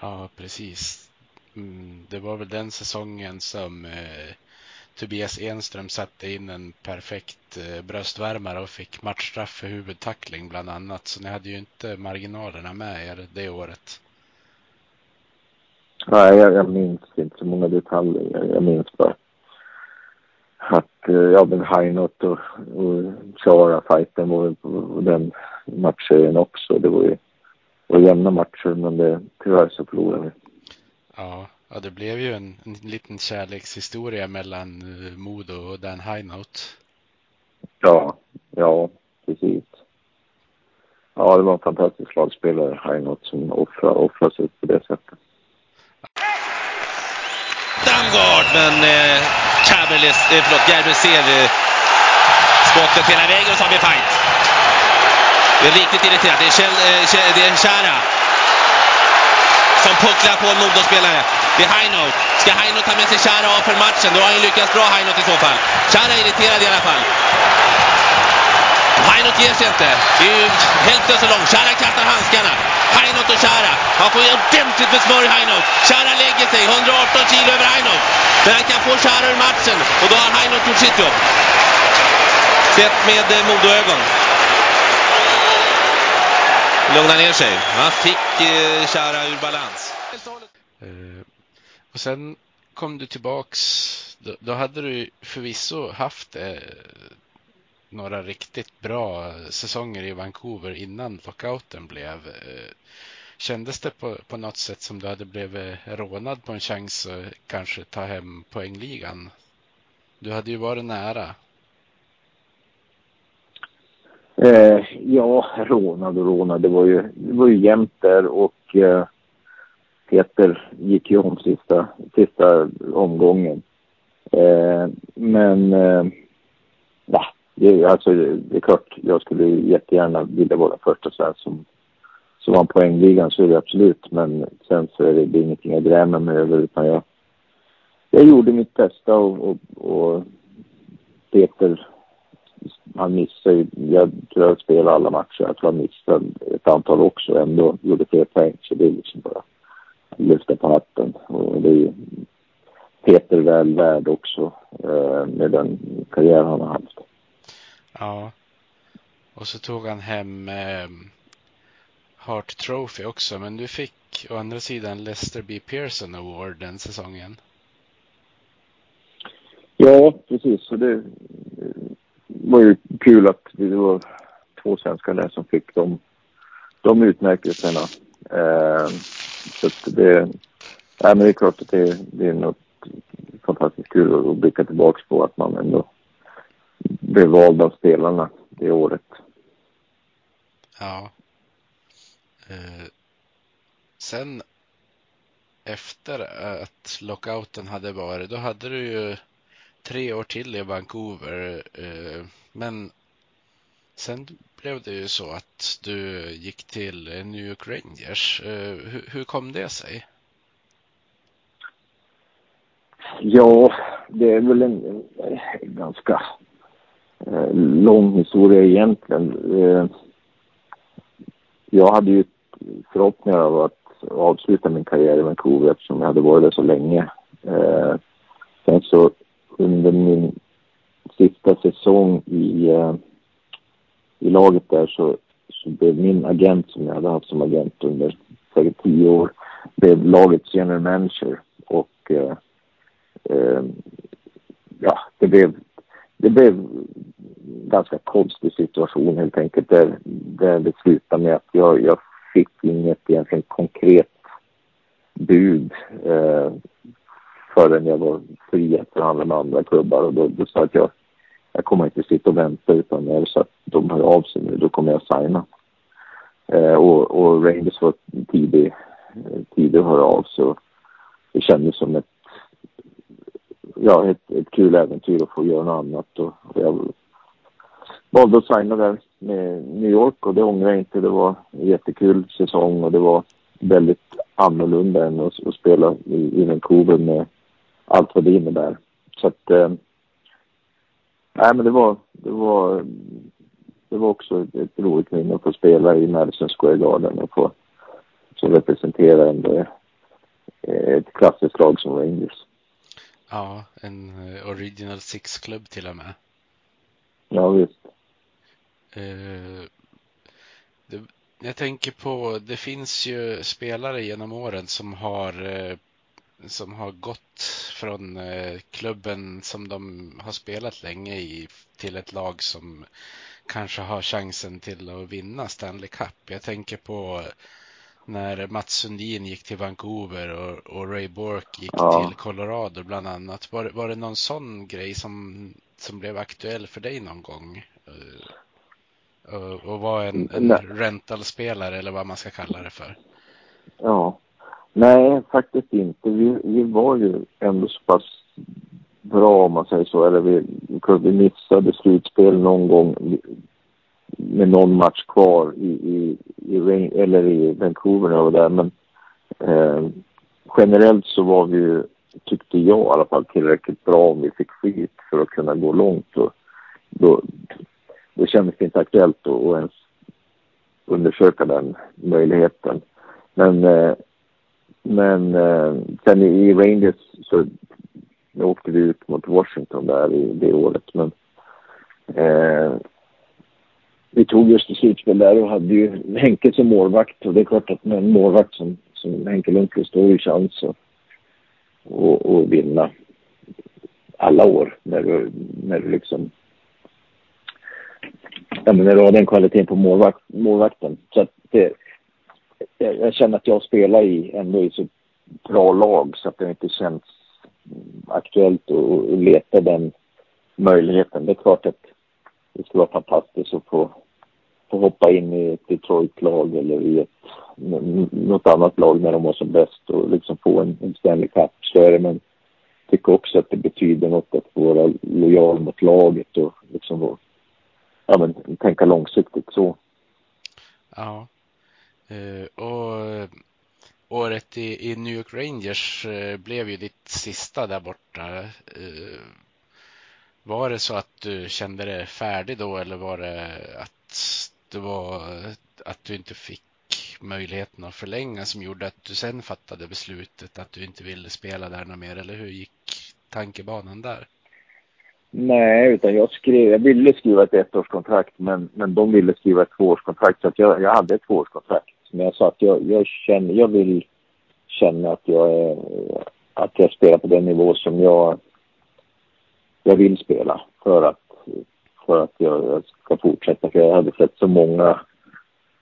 Ja, precis. Mm, det var väl den säsongen som eh, Tobias Enström satte in en perfekt eh, bröstvärmare och fick matchstraff för huvudtackling bland annat. Så ni hade ju inte marginalerna med er det året. Nej, jag, jag minns inte så många detaljer. Jag, jag minns bara att eh, ja, men Heinot och, och Chara-fajten var på den matchserien också. Det var ju var jämna matcher, men det, tyvärr så förlorade vi. Ja, ja, det blev ju en, en liten kärlekshistoria mellan uh, Modo och Dan Heinot. Ja, ja, precis. Ja, det var en fantastisk lagspelare, Heinot, som offrade, offrade sig på det sättet. Damgard, men eh, Caberles, eh, förlåt, Gerber ser eh, skottet hela vägen och så har vi fight. Det är riktigt irriterat. Det är, Kjell, eh, det är Chara som pucklar på en Modospelare. Det är Hainot. Ska Hainot ta med sig Chara av för matchen? Då har han lyckats bra Hainot i så fall. Chara är irriterad i alla fall. Hainot ger sig inte. Det är ju hälften så långt. Chara kastar handskarna. Hainot och Chara. Han får ordentligt med smörj Hainot. Chara lägger sig. 118 kilo över Hainot. Men han kan få Chara ur matchen. Och då har Hainot gjort sitt jobb. Sett med eh, Modoögon. Lugna ner sig. Han fick eh, Chara ur balans. Eh, och sen kom du tillbaks. Då, då hade du förvisso haft eh, några riktigt bra säsonger i Vancouver innan lockouten blev. Eh, kändes det på, på något sätt som du hade blivit rånad på en chans att kanske ta hem poängligan? Du hade ju varit nära. Eh, ja, rånad och rånad. Det var ju, det var ju jämnt där och eh, Peter gick ju om sista, sista omgången. Eh, men eh, ja, det, alltså, det är klart, jag skulle jättegärna vilja vara den första svensk som, som vann poängligan, så är det absolut. Men sen så är det, det är ingenting jag grämer mig över, utan jag, jag gjorde mitt bästa och, och, och Peter, han missade Jag tror jag spelade alla matcher. Jag tror han missade ett antal också. Ändå gjorde fler poäng. Så det är liksom bara att lyfta på hatten. Och det är ju Peter väl värd också eh, med den karriär han har haft. Ja. Och så tog han hem eh, Hart Trophy också. Men du fick å andra sidan Lester B. Pearson Award den säsongen. Ja, precis. Så det var ju kul att det var två svenskar där som fick de, de utmärkelserna. Eh, så det, nej, men det är klart att det, det är något fantastiskt kul att blicka tillbaka på att man ändå blev vald av spelarna det året. Ja. Eh, sen efter att lockouten hade varit, då hade du ju tre år till i Vancouver. Eh, men sen blev det ju så att du gick till New York Rangers. Eh, hur, kom det sig? Ja, det är väl en, en ganska eh, lång historia egentligen. Jag hade ju förhoppningar av att avsluta min karriär i Vancouver eftersom jag hade varit där så länge. Sen så under min sista säsong i, uh, i laget där så, så blev min agent som jag hade haft som agent under säkert tio år blev lagets general manager. Och uh, uh, ja, det blev, det blev ganska konstig situation helt enkelt där, där det slutade med att jag, jag fick inget egentligen konkret bud eh, förrän jag var fri att förhandla med andra klubbar och då, då sa jag att jag, jag kommer inte sitta och vänta utan när så att de hör av sig nu då kommer jag signa. Eh, och, och Rangers var tidig, eh, tidig att höra av så det kändes som ett ja, ett, ett kul äventyr att få göra något annat och, och jag valde att signa där med New York och det ångrar jag inte. Det var en jättekul säsong och det var väldigt annorlunda än att, att spela i, i Vancouver med allt vad det innebär. Så att, eh, nej men det var, det var, det var också ett, ett roligt minne att få spela i Madison Square Garden och få så representera en, eh, ett klassiskt lag som Rangers. Ja, en eh, Original Six-klubb till och med. Ja, visst. Uh, det, jag tänker på, det finns ju spelare genom åren som har som har gått från eh, klubben som de har spelat länge i till ett lag som kanske har chansen till att vinna Stanley Cup. Jag tänker på när Mats Sundin gick till Vancouver och, och Ray Bork gick ja. till Colorado bland annat. Var, var det någon sån grej som, som blev aktuell för dig någon gång? Uh, och, och var en, en rentalspelare eller vad man ska kalla det för? Ja, Nej, faktiskt inte. Vi, vi var ju ändå så pass bra om man säger så. Eller vi, vi missade slutspel någon gång med någon match kvar i, i, i eller i Vancouver och där. Men eh, generellt så var vi ju, tyckte jag i alla fall, tillräckligt bra om vi fick skit för att kunna gå långt. Och då, då kändes det inte aktuellt att ens undersöka den möjligheten. Men eh, men eh, sen i Rangers så åkte vi ut mot Washington där i det året. Men eh, vi tog just ett slutspel där och hade ju Henke som målvakt. Och det är klart att med en målvakt som, som Henke Lundqvist då har ju chans att och, och vinna alla år när du, när du liksom ja, men när du har den kvaliteten på målvakt, målvakten. Så att det, jag, jag, känner att jag spelar i ändå i så bra lag så att det inte känns aktuellt att leta den möjligheten. Det är klart att det skulle vara fantastiskt att få, få hoppa in i ett Detroit-lag eller i ett, något annat lag när de var som bäst och liksom få en, en Stanley Cup. Så är det, men tycker också att det betyder något att vara lojal mot laget och liksom ja, men, tänka långsiktigt så. Ja. Eh, och eh, året i, i, New York Rangers eh, blev ju ditt sista där borta. Var det så att du kände dig färdig då eller var det att det var att du inte fick möjligheten att förlänga som gjorde att du sen fattade beslutet att du inte ville spela där något mer eller hur gick tankebanan där? Nej, utan jag skrev, jag ville skriva ett ettårskontrakt men, men de ville skriva ett tvåårskontrakt så att jag, jag hade ett tvåårskontrakt. Men jag sa att jag, jag känner, jag vill känna att jag är, att jag spelar på den nivå som jag, jag vill spela för att, för att jag ska fortsätta. För jag hade sett så många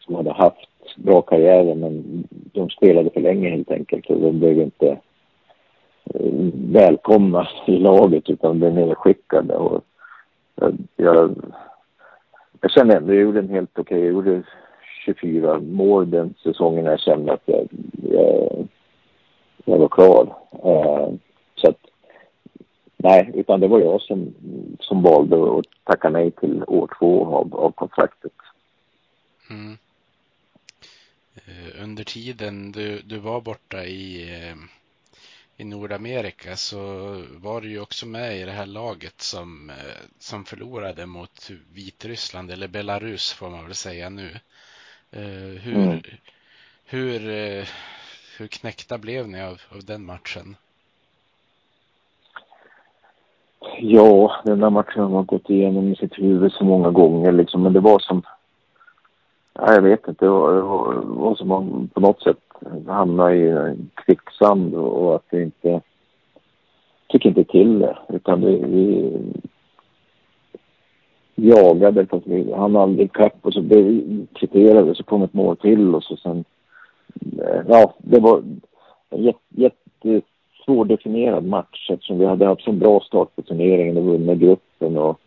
som hade haft bra karriärer men de spelade för länge helt enkelt och de blev inte eh, välkomna i laget utan blev nedskickade. Och jag, jag, jag kände ändå, jag gjorde en helt okej, okay, jag gjorde 24 mål den säsongen jag kände att jag, jag, jag var klar. Uh, eh, så att, nej, utan det var jag som, som valde att tacka nej till år två av, av kontraktet. Mm. Eh, under tiden du, du var borta i, eh, i Nordamerika så var du ju också med i det här laget som, som förlorade mot Vitryssland, eller Belarus får man väl säga nu. Hur, mm. hur, hur knäckta blev ni av, av den matchen? Ja, den där matchen har man gått igenom i sitt huvud så många gånger liksom, men det var som Ja, jag vet inte. Det var, som att på något sätt hamna i kvicksand och att vi inte fick inte till det. Utan vi, vi jagade fast vi hann aldrig ikapp och så blev vi kvitterade så kom ett mål till och så sen... Eh, ja, det var en jättesvårdefinierad match eftersom vi hade haft så bra start på turneringen och vunnit gruppen och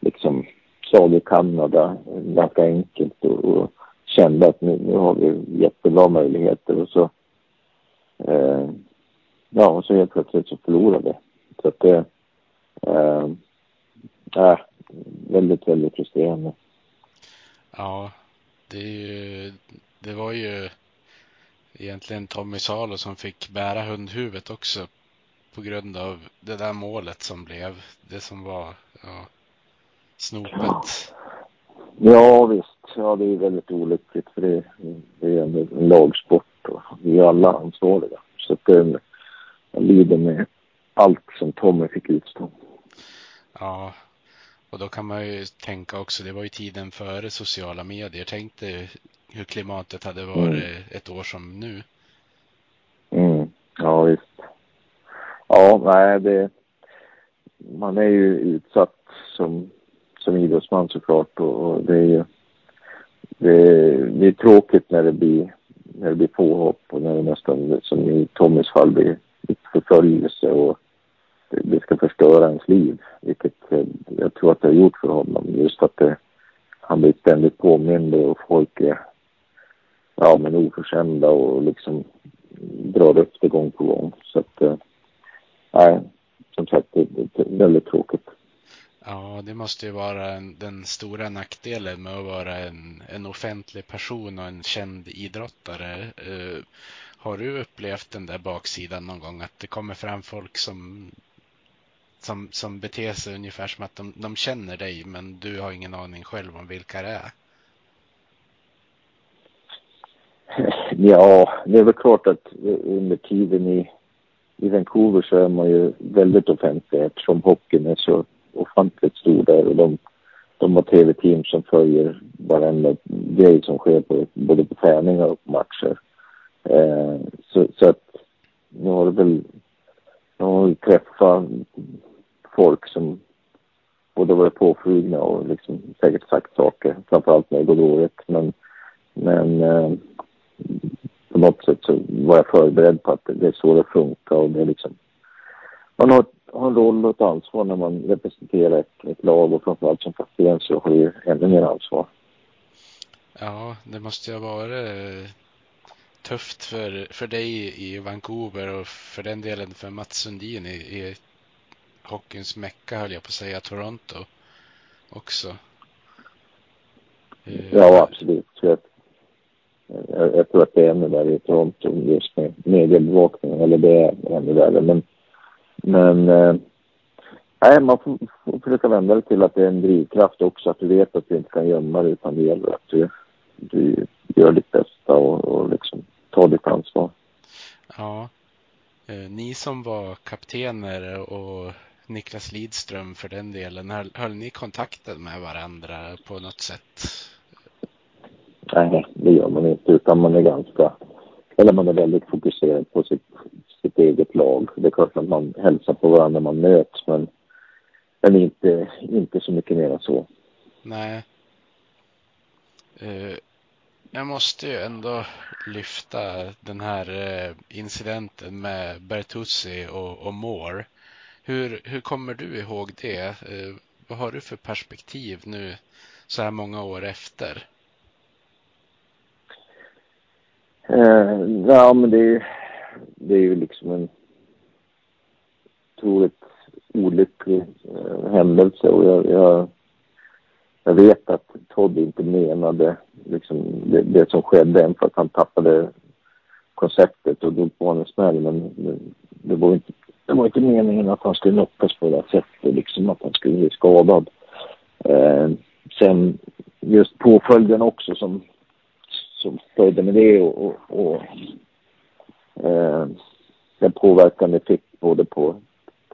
liksom slagit Kanada ganska enkelt och, och kände att nu, nu har vi jättebra möjligheter och så eh, ja, och så helt plötsligt så förlorade vi. Så att det eh, äh, väldigt, väldigt frustrerande. Ja, det ju, det var ju egentligen Tommy Salo som fick bära hundhuvudet också på grund av det där målet som blev det som var ja, snopet. Ja visst, ja det är väldigt olyckligt för det, det är en lagsport och vi är alla ansvariga. Så att det, jag lider med allt som Tommy fick utstå. Ja, och då kan man ju tänka också, det var ju tiden före sociala medier. Tänk dig hur klimatet hade varit mm. ett år som nu. Mm. Ja, visst. Ja, nej, det, man är ju utsatt som som idrottsman såklart och, och det är ju det, det, är tråkigt när det blir när det blir påhopp och när det nästan som i Tommys fall blir förföljelse och det, ska förstöra ens liv. Vilket eh, jag tror att det har gjort för honom. Just att det, han blir ständigt påmind och folk är ja, men oförskämda och liksom drar upp det gång på gång. Så att, eh, nej, som sagt, det, det är väldigt tråkigt. Ja, det måste ju vara en, den stora nackdelen med att vara en, en offentlig person och en känd idrottare. Uh, har du upplevt den där baksidan någon gång? Att det kommer fram folk som, som, som beter sig ungefär som att de, de känner dig men du har ingen aning själv om vilka det är? Ja, det är väl klart att under tiden i, i Vancouver så är man ju väldigt offentlig eftersom hockeyn är så ofantligt stor där och de, de har tv-team som följer varenda grej som sker på, både på träningar och på matcher. Eh, så, så att nu har det väl, nu har vi träffat folk som både varit påflugna och liksom säkert sagt saker, framförallt när det går dåligt. Men, men eh, på något sätt så var jag förberedd på att det är så det funkar och det är liksom man har har en roll och ett ansvar när man representerar ett, ett lag och framförallt som kapten så har ju ännu mer ansvar. Ja, det måste ju ha varit eh, tufft för, för dig i Vancouver och för den delen för Mats Sundin i, i hockeyns mecka höll jag på att säga, Toronto också. Eh, ja, absolut. Jag, jag, jag, tror att det är ännu värre i Toronto just med mediebevakningen, eller det är ännu värre. Men, men eh, nej, man får, får försöka vända det till att det är en drivkraft också, att du vet att du inte kan gömma det utan det gäller att du, du gör ditt bästa och, och liksom tar ditt ansvar. Ja. Eh, ni som var kaptener och Niklas Lidström för den delen, höll, höll ni kontakten med varandra på något sätt? Nej, det gör man inte, utan man är ganska, eller man är väldigt fokuserad på sitt, sitt eget lag. Det är klart att man hälsar på varandra när man möts, men, men inte, inte så mycket mer än så. Nej. Uh, jag måste ju ändå lyfta den här uh, incidenten med Bertuzzi och, och Moore. Hur, hur kommer du ihåg det? Eh, vad har du för perspektiv nu så här många år efter? Eh, ja, men det är, det är ju liksom en otroligt olycklig eh, händelse och jag, jag, jag, vet att Todd inte menade liksom det, det som skedde än för att han tappade konceptet och drog på en smäll men det, var inte, det var inte meningen att han skulle knockas på det här sättet, liksom att han skulle bli skadad. Eh, sen just påföljden också som som följde med det och, och, och eh, den påverkan det fick både på,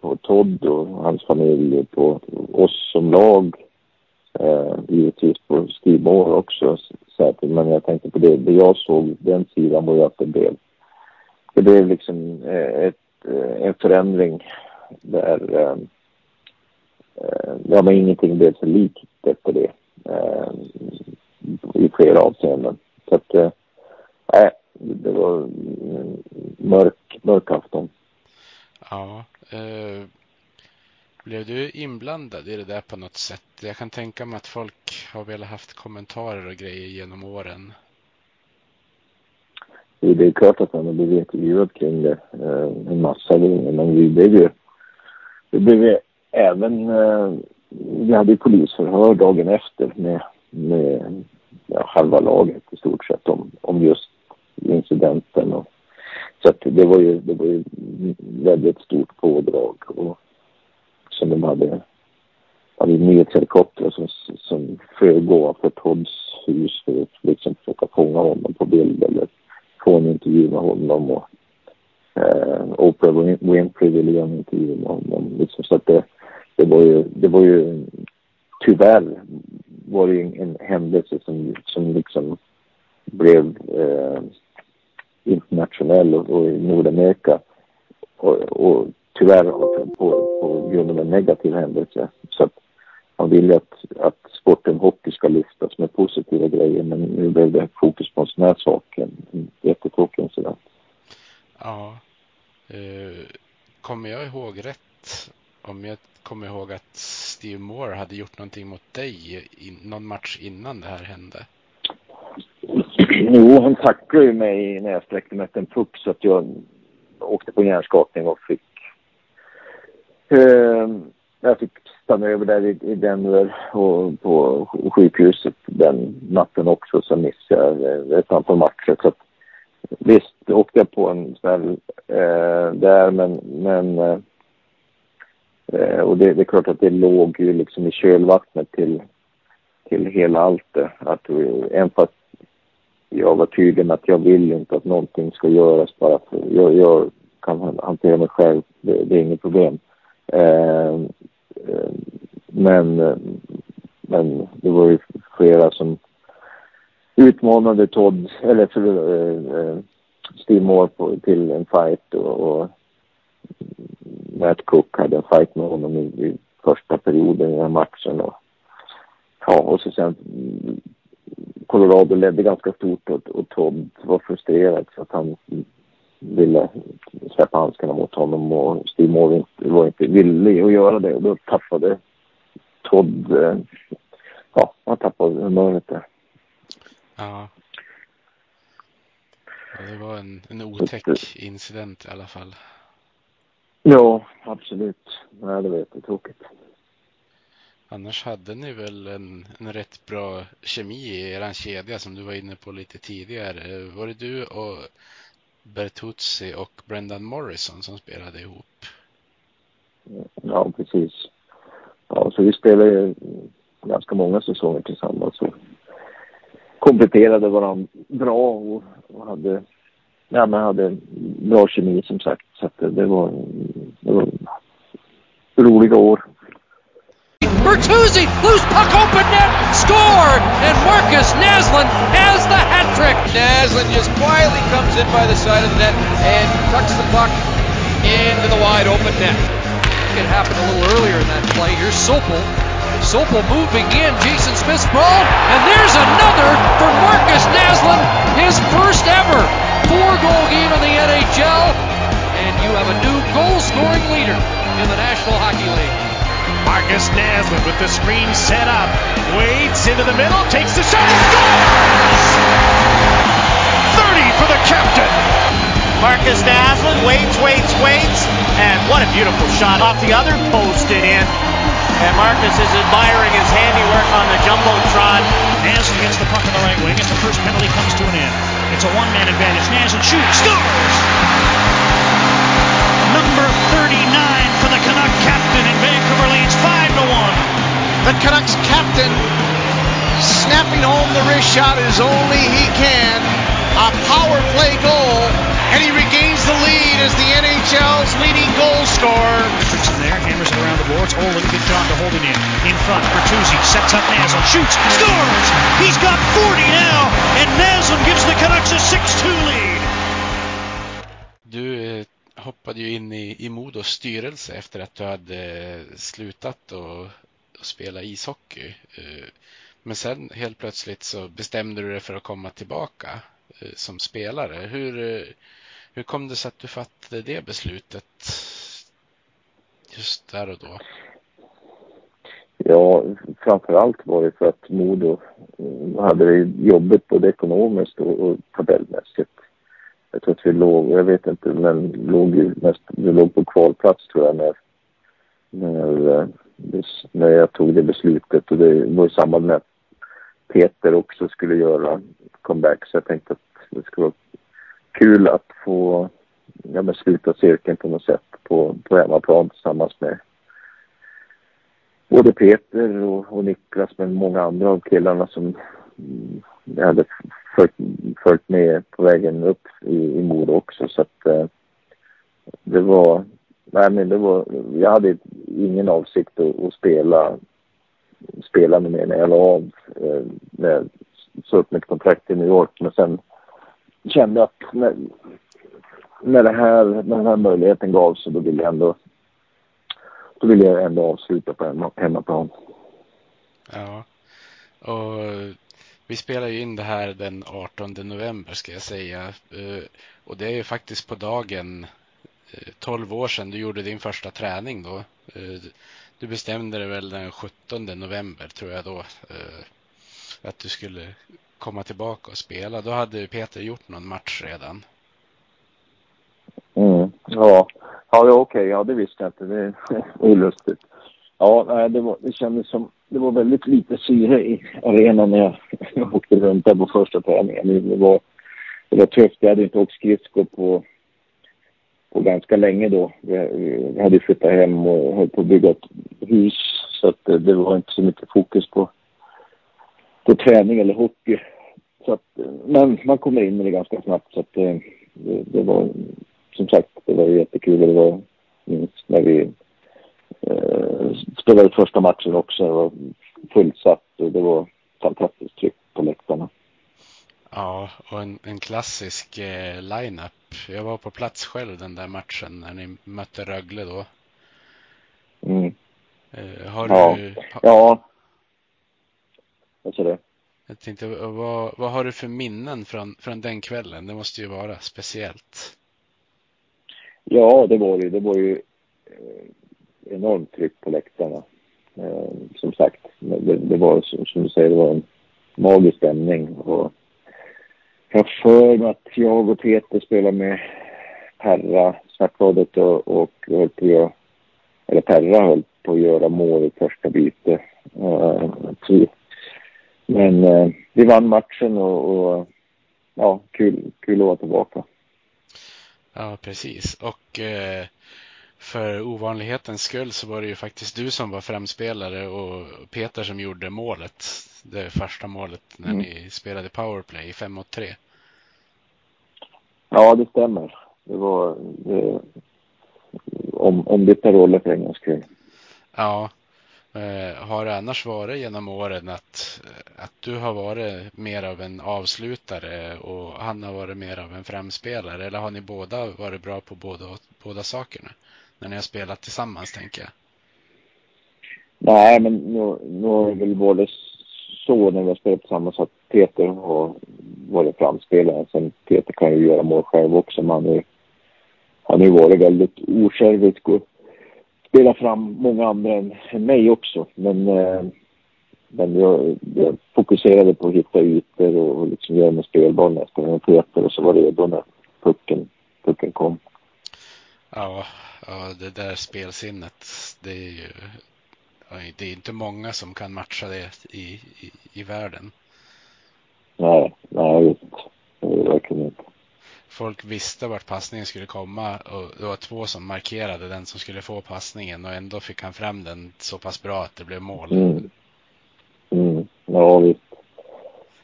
på Todd och hans familj och på oss som lag. Eh, givetvis på Steve Moore också säkert, men jag tänkte på det, det jag såg, den sidan var ju att det blev, det blev liksom eh, ett, Eh, en förändring där eh, eh, ja, men ingenting blev så likt efter det eh, i flera avseenden. Så att, eh, nej, det var mörk, mörk afton. Ja. Eh, blev du inblandad i det där på något sätt? Jag kan tänka mig att folk har velat haft kommentarer och grejer genom åren. Det är klart att man har blivit intervjuad kring det eh, en massa gånger, men vi blev ju, vi blev ju även, eh, vi hade ju polisförhör dagen efter med, med ja, halva laget i stort sett om, om just incidenten. Och, så att det var ju, det var ju väldigt stort pådrag och som de hade, hade nyhetshelikoptrar som, som flög ovanför Todds hus för att liksom försöka fånga honom på bild eller få en intervju med honom. Och, eh, Oprah Winfrey ville göra en intervju med honom. Liksom, så att det, det var ju, det var ju tyvärr var det en händelse som, som liksom blev eh, internationell och, och, i Nordamerika. Och, och tyvärr på, på grund av en negativ händelse. Så att man vill att, att sporten hockey ska lyftas med positiva grejer men nu blev det fokus på en sån här sak. En, en jättetråkig incident. Ja. Uh, kommer jag ihåg rätt om jag kommer ihåg att Steve Moore hade gjort någonting mot dig i någon match innan det här hände. Jo, han tacklade ju mig när jag sträckte mig efter en puck så att jag åkte på hjärnskakning och fick... Eh, jag fick stanna över där i, i Denver och på sjukhuset den natten också. Så missade jag eh, ett antal matcher. Så att, visst åkte jag på en smäll eh, där men, men eh, Eh, och det, det, är klart att det låg ju liksom i kölvattnet till, till hela allt det. Att, även fast jag var tydlig med att jag vill inte att någonting ska göras bara för jag, jag kan hantera mig själv, det, det är inget problem. Eh, eh, men, men det var ju flera som utmanade Todd, eller för, eh, eh Steve Moore på, till en fight och, och Matt Cook hade en fight med honom i, i första perioden i den här matchen. Och, ja, och så sen Colorado ledde ganska stort och, och Todd var frustrerad så att han ville släppa handskarna mot honom och Steve Moore var inte villig att göra det och då tappade Todd, eh, ja, han tappade humöret där. Ja. Ja, det var en, en otäck incident i alla fall. Ja, absolut. Nej, det var jättetråkigt. Annars hade ni väl en, en rätt bra kemi i er kedja som du var inne på lite tidigare. Var det du och Bertuzzi och Brendan Morrison som spelade ihop? Ja, precis. Ja, så vi spelade ganska många säsonger tillsammans och kompletterade varandra bra och, och hade, ja, men hade bra kemi som sagt. Så att det, det, var, det var roliga år. Bertuzzi, loose puck, open net, score! And Marcus Naslin has the hat trick. Naslin just quietly comes in by the side of the net and tucks the puck into the wide open net. It happened a little earlier in that play. Here's Sopel. Sopel moving in. Jason Smith's ball. And there's another for Marcus Naslin. His first ever four-goal game in the NHL. And you have a new goal-scoring leader in the National Hockey League. Marcus Naslin with the screen set up. Waits into the middle, takes the shot, and scores! 30 for the captain. Marcus Naslin waits, waits, waits, and what a beautiful shot off the other post and in. And Marcus is admiring his handiwork on the jumbotron. Naslin gets the puck on the right wing as the first penalty comes to an end. It's a one-man advantage. Naslin shoots, scores! Number 39 for the Canuck captain, and Vancouver leads 5 to 1. The Canucks captain snapping home the wrist shot as only he can. A power play goal, and he regains the lead as the NHL's leading goal scorer. Richardson there, hammers it around the boards. Oh, Olin, good job to hold it in. In front, Bertuzzi sets up Naslin, shoots, scores! He's got 40 now, and Naslin gives the Canucks a 6-2 lead. Du hoppade ju in i, i Modos styrelse efter att du hade eh, slutat och, och spela ishockey. Eh, men sen helt plötsligt så bestämde du dig för att komma tillbaka eh, som spelare. Hur, hur kom det sig att du fattade det beslutet just där och då? Ja, framförallt var det för att Modo hade det jobbigt både ekonomiskt och, och tabellmässigt. Jag tror att vi låg, jag vet inte, men låg ju mest, vi låg på kvalplats tror jag när, när, eh, när jag tog det beslutet. Och det var i samband med att Peter också skulle göra comeback. Så jag tänkte att det skulle vara kul att få ja, men sluta cirkeln på något sätt på, på hemmaplan tillsammans med både Peter och, och Niklas men många andra av killarna som jag hade följt, följt med på vägen upp i, i Modo också så att eh, det var nej men det var jag hade ingen avsikt att, att spela spela med mer när jag la av eh, när jag sa upp mitt kontrakt i New York men sen kände jag att när, när, det här, när den här möjligheten gavs så då ville jag ändå då ville jag ändå avsluta på hemmaplan. Ja, och vi spelar ju in det här den 18 november ska jag säga. Eh, och det är ju faktiskt på dagen eh, 12 år sedan du gjorde din första träning då. Eh, du bestämde dig väl den 17 november tror jag då att du skulle komma tillbaka och spela. Då hade Peter gjort någon match redan. Mm, ja, ja okej, okay. ja det visste jag inte. Det är olustigt. Ja, det, var, det kändes som, det var väldigt lite syre i arenan när jag, jag (laughs) åkte runt där på första träningen. Det var, det var tufft. Jag hade inte åkt skridskor på, på ganska länge då. Jag hade flyttat hem och höll på att bygga ett hus. Så att det, var inte så mycket fokus på, på träning eller hockey. Så att, men man kommer in med det ganska snabbt. Så att eh, det, det, var som sagt, det var jättekul. Det var minst när vi spelade första matchen också. Det var fullsatt och det var fantastiskt tryck på läktarna. Ja, och en, en klassisk eh, line-up. Jag var på plats själv den där matchen när ni mötte Rögle då. Mm. Eh, har ja. du... Ha, ja. Vad sa du? Jag tänkte, vad, vad har du för minnen från, från den kvällen? Det måste ju vara speciellt. Ja, det var det. Det var ju eh, enormt tryck på läktarna. Eh, som sagt, det, det var som, som, du säger, det var en magisk stämning. Och Jag har för mig att jag och Peter spelade med Perra Svartvadet och, och höll på att göra, eller Perra höll på att göra mål i första bytet. Eh, men eh, vi vann matchen och, och ja, kul, kul att vara tillbaka. Ja, precis. Och eh, för ovanlighetens skull så var det ju faktiskt du som var framspelare och Peter som gjorde målet. Det första målet när mm. ni spelade powerplay 5 mot 3. Ja, det stämmer. Det var det, om, ombytta roller för en gångs skull. Ja. Eh, har det annars varit genom åren att, att du har varit mer av en avslutare och han har varit mer av en framspelare? Eller har ni båda varit bra på båda, båda sakerna? När ni har spelat tillsammans, tänker jag. Nej, men nu, nu har det väl både så när vi har spelat tillsammans att Peter har varit framspelare. Sen Peter kan ju göra mål själv också, men han har ju, han ju varit väldigt osjälvisk och spelat fram många andra än, än mig också. Men, eh, men jag, jag, fokuserade på att hitta ytor och, och liksom göra mig spelbar när jag spelade med Peter och så var det redo när pucken, pucken kom. Ja, ja, det där spelsinnet, det är ju det är inte många som kan matcha det i, i, i världen. Nej, nej, är verkligen inte. Folk visste vart passningen skulle komma och det var två som markerade den som skulle få passningen och ändå fick han fram den så pass bra att det blev mål. Mm. Mm. Ja, visst.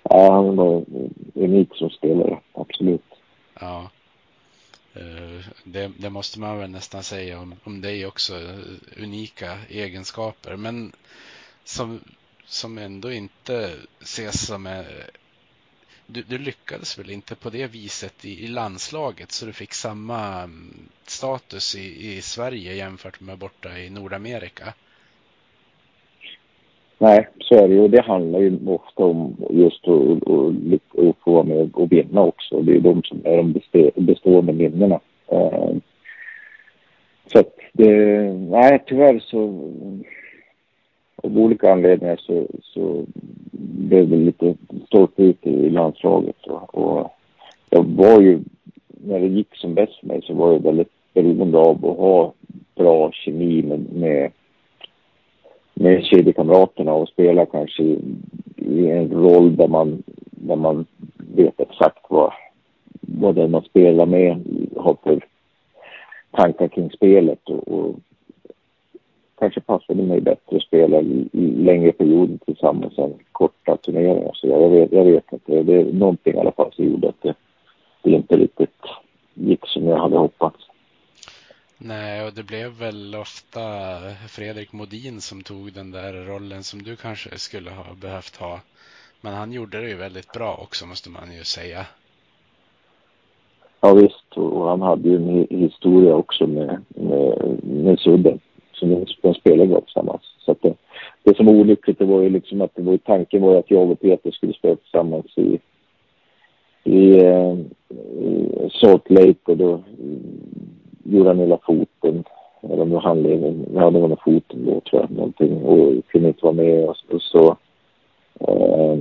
Ja, han var unik som spelare, absolut. Ja. Eh, det, det, måste man väl nästan säga om, om dig också. Eh, unika egenskaper. Men som, som ändå inte ses som... En, du, du, lyckades väl inte på det viset i, i, landslaget så du fick samma mm, status i, i Sverige jämfört med borta i Nordamerika? Nej, så är det ju. Det handlar ju ofta om just att, att, att få vara med och vinna också. Det är de som är de bestående minnena. Eh, så att det, nej tyvärr så av olika anledningar så, så blev det lite stolpe ut i landslaget. Och, och jag var ju, när det gick som bäst för mig så var jag väldigt beroende av att ha bra kemi med, med med kedjekamraterna och spela kanske i, i, en roll där man, där man vet exakt vad, vad den man spelar med har för tankar kring spelet och, och kanske passade mig bättre att spela i, i längre perioder tillsammans än korta turneringar. Så jag vet, jag vet inte. Det är någonting i alla fall som gjorde att det, det inte riktigt gick som jag hade hoppats. Nej, och det blev väl ofta Fredrik Modin som tog den där rollen som du kanske skulle ha behövt ha. Men han gjorde det ju väldigt bra också måste man ju säga. Ja visst, och han hade ju en historia också med, med, med Sudden. Som de spelade bra tillsammans. Så att det, det som var olyckligt det var ju liksom att det var, tanken var att jag och Peter skulle spela tillsammans i, i, eh, i Salt Lake och då gjorde han hela foten. Eller med handleden. Ja, det var nog foten då tror jag. Någonting. Och kunde inte vara med. Och, och så eh,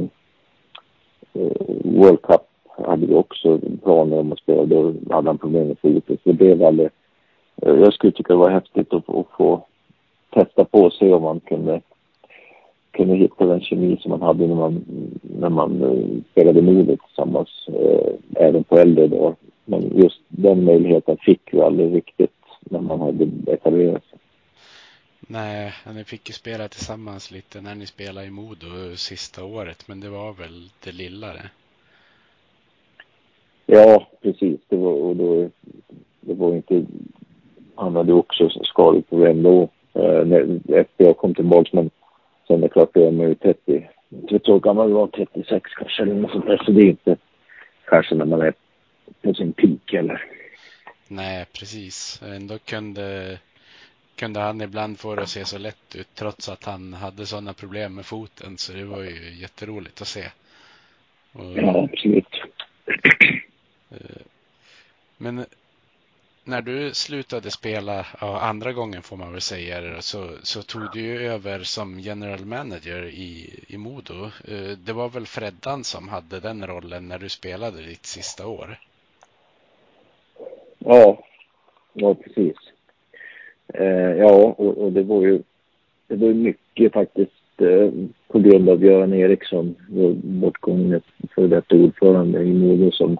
World Cup hade vi också planer om att spela. Då hade han problem med foten. Så det blev aldrig... Eh, jag skulle tycka det var häftigt att, att få testa på och se om man kunde kunde hitta den kemi som man hade när man, när man uh, spelade Modo tillsammans, uh, även på äldre dagar. Men just den möjligheten fick vi aldrig riktigt när man hade etablerat sig. Nej, ni fick ju spela tillsammans lite när ni spelade i Modo sista året, men det var väl det lilla det? Ja, precis. Det var, och då, det var inte... Han hade också skadeproblem då eh, när, efter jag kom tillbaka. Men sen är det klart, då är man ju 30, 30 år gammal, var 36 kanske eller något sånt där. Så det är inte kanske när man är på sin peak eller. Nej, precis. Ändå kunde, kunde han ibland få det att se så lätt ut trots att han hade sådana problem med foten. Så det var ju jätteroligt att se. Och, ja, absolut. Eh, men när du slutade spela, ja, andra gången får man väl säga så, så tog du ju över som general manager i, i Modo. Eh, det var väl Freddan som hade den rollen när du spelade ditt sista år? Ja, ja precis. Eh, ja, och, och, det var ju det var mycket faktiskt eh, på grund av Göran Eriksson, vår bortgångne före detta ordförande i Modo som,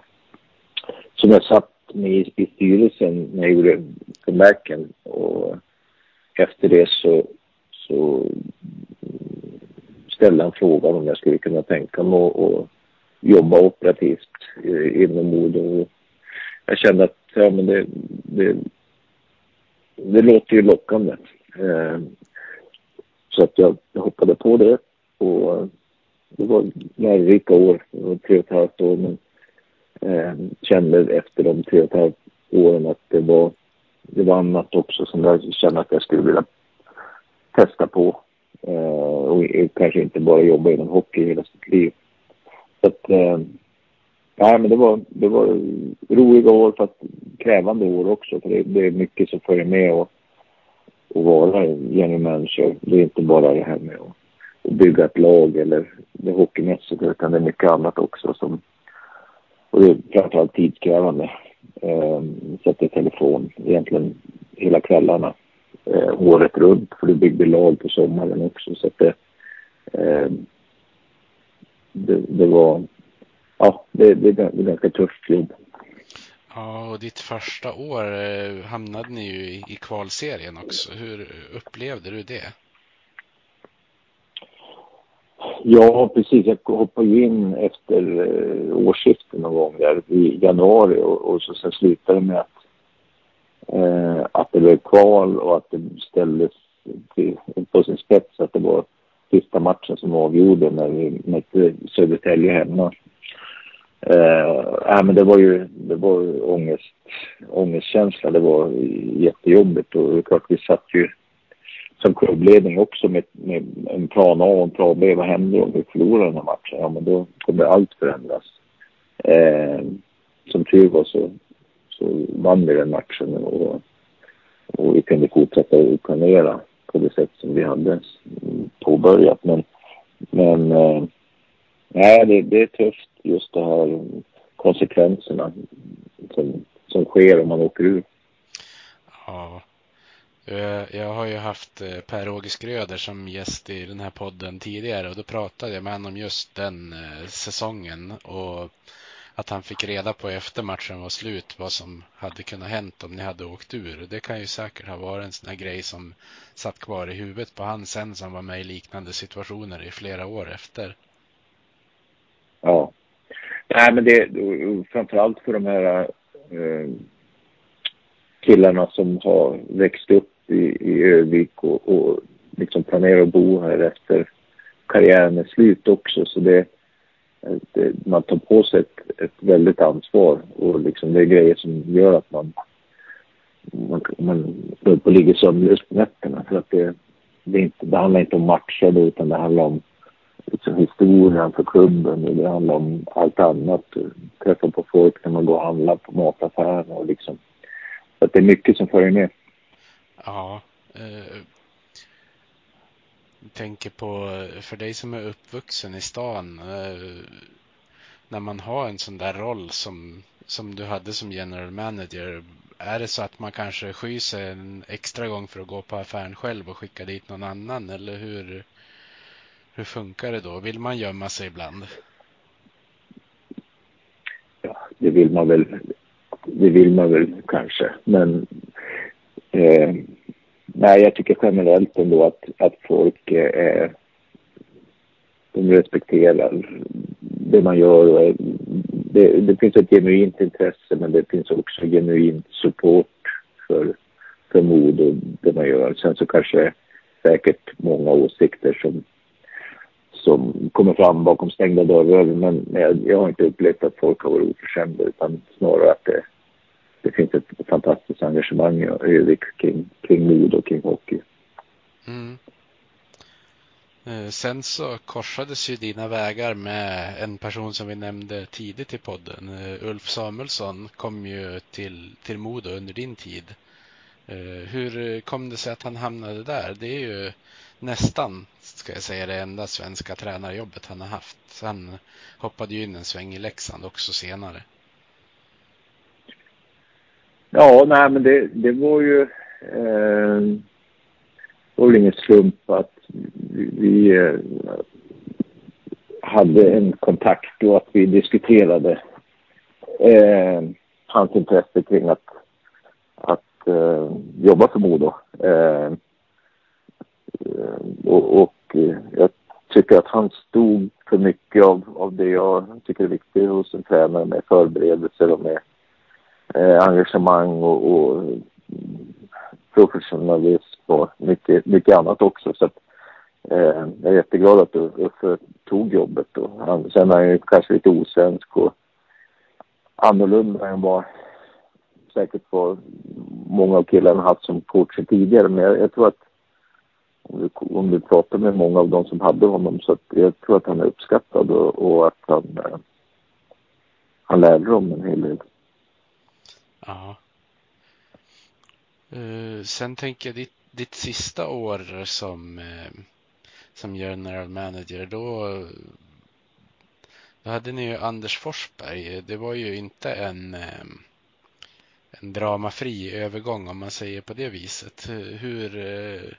som jag satt med i, styrelsen när jag gjorde comebacken och efter det så, så ställde han frågan om jag skulle kunna tänka mig att jobba operativt eh, inom Modo. Jag kände att ja, men det, det, det låter ju lockande. Eh, så att jag, hoppade på det och det var lärorika år, tre och ett halvt år men eh, kände efter de tre och ett halvt åren att det var, det var annat också som jag kände att jag skulle vilja testa på. Eh, och kanske inte bara jobba inom hockey hela sitt liv. Så att, eh, nej, men det var, det var roliga år fast krävande år också. För det, det är mycket som följer med och, och vara general manager. Det är inte bara det här med att, att bygga ett lag eller det hockeymässiga utan det är mycket annat också som och det är framförallt tidskrävande. Eh, sätter telefon egentligen hela kvällarna. Eh, året runt för du byggde lag på sommaren också. Så att det, eh, det, det, var, ja, det, det, det är ganska tufft jobb. Ja, och ditt första år eh, hamnade ni ju i, i kvalserien också. Hur upplevde du det? Ja, precis. Jag hoppade in efter eh, årsskiftet någon gång där i januari och, och så sen slutade det med att, eh, att det blev kval och att det ställdes till, på sin spets. Att det var sista matchen som avgjorde när vi mötte Södertälje hemma. Eh, äh, men det var ju det var ångest, ångestkänsla. Det var jättejobbigt och det är klart vi satt ju som klubbledning också med, med, en plan A och en plan B. Vad händer om vi förlorar den här matchen? Ja, men då kommer allt förändras. Eh, som tur var så, så vann vi den matchen och, och vi kunde fortsätta att planera på det sätt som vi hade påbörjat. Men, men eh, nej, det, det är tufft just det här konsekvenserna som, som sker om man åker ur. Ja, Eh, jag har ju haft eh, Per-Åge Skröder som gäst i den här podden tidigare och då pratade jag med honom om just den eh, säsongen och att han fick reda på efter matchen var slut vad som hade kunnat hänt om ni hade åkt ur. Det kan ju säkert ha varit en sån här grej som satt kvar i huvudet på han sen som var med i liknande situationer i flera år efter. Ja. Nej, men det framförallt för de här eh, killarna som har växt upp i, i Övik och, och liksom planerar att bo här efter karriären är slut också. Så det, det, man tar på sig ett, ett väldigt ansvar och liksom det är grejer som gör att man man, man står på ligger sömnlös på nätterna. För att det, det, inte, det handlar inte om matcher då, utan det handlar om liksom, historien för klubben och det handlar om allt annat. Träffa på folk när man går och handlar på mataffären och liksom. Så att det är mycket som följer med. Ja. Eh, tänker på, för dig som är uppvuxen i stan, eh, när man har en sån där roll som, som du hade som general manager, är det så att man kanske skyr sig en extra gång för att gå på affären själv och skicka dit någon annan? Eller hur, hur funkar det då? Vill man gömma sig ibland? Ja, det vill man väl. Det vill man väl kanske, men eh, nej, jag tycker generellt ändå att, att folk eh, de respekterar det man gör. Och eh, det, det finns ett genuint intresse men det finns också genuint support för, för mod och det man gör. Sen så kanske säkert många åsikter som, som kommer fram bakom stängda dörrar men jag, jag har inte upplevt att folk har varit oförskämda utan snarare att det det finns ett fantastiskt engagemang i Övik kring, kring mod och kring hockey. Mm. Eh, sen så korsades ju dina vägar med en person som vi nämnde tidigt i podden. Eh, Ulf Samuelsson kom ju till, till Modo under din tid. Eh, hur kom det sig att han hamnade där? Det är ju nästan, ska jag säga, det enda svenska tränarjobbet han har haft. Han hoppade ju in en sväng i Leksand också senare. Ja, nej men det, det var ju... Eh, det var väl ingen slump att vi, vi eh, hade en kontakt och att vi diskuterade eh, hans intresse kring att, att eh, jobba för Modo. Eh, eh och, och eh, jag tycker att han stod för mycket av, av det jag tycker är viktigt hos en tränare med förberedelser och med eh, engagemang och, och professionalism och mycket, mycket annat också. Så att, eh, jag är jätteglad att Uffe tog jobbet. Och han, sen är han ju kanske lite osvensk och annorlunda än vad säkert vad många av killarna haft som coacher tidigare. Men jag, jag tror att om du, om du pratar med många av dem som hade honom så att jag tror att han är uppskattad och, och att han, eh, han lärde dem en hel del. Ja. Uh, sen tänker jag ditt, ditt sista år som, uh, som general manager, då, då hade ni ju Anders Forsberg. Det var ju inte en, eh, en dramafri övergång om man säger på det viset. Hur, uh,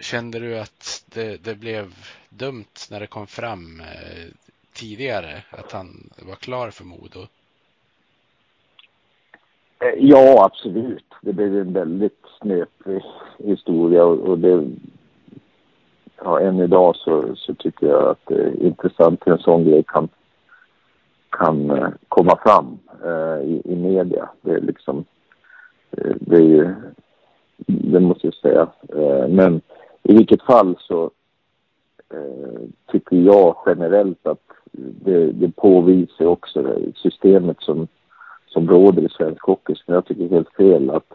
kände du att det, det, blev dumt när det kom fram tidigare att han var klar för Modo? Eh, ja, absolut. Det blev en väldigt snöplig historia och, och det... Ja, än idag så, så tycker jag att det är intressant hur en sån grej kan, kan eh, komma fram eh, i, i media. Det är liksom... Eh, det är ju... Det måste jag säga. men i vilket fall så tycker jag generellt att det, det påvisar också systemet som som råder i svensk hockey som jag tycker är helt fel. Att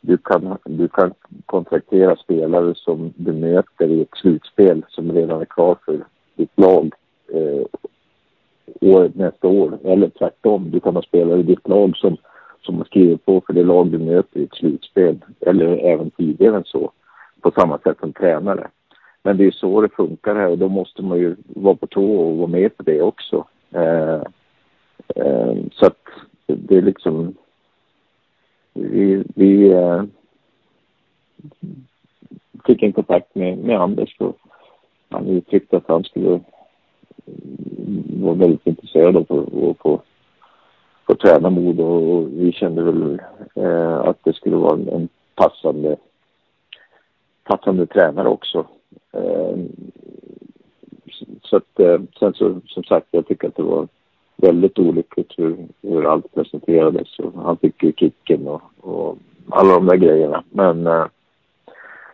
du kan, du kan kontraktera spelare som du möter i ett slutspel som redan är klar för ditt lag eh, året nästa år. Eller tvärtom, du kan ha spelare i ditt lag som, som har skrivit på för det lag du möter i ett slutspel. Eller även tidigare än så. På samma sätt som tränare. Men det är så det funkar här och då måste man ju vara på tå och vara med på det också. Eh, eh, så att det är liksom... Vi, vi eh, fick en kontakt med, med Anders och han uttryckte att han skulle vara väldigt intresserad av att få, få träna mod och, och vi kände väl eh, att det skulle vara en, passande, passande tränare också. Eh, så att, eh, sen så, som sagt, jag tycker att det var väldigt olyckligt hur, hur allt presenterades. Och han fick ju kicken och, och alla de där grejerna. Men, eh,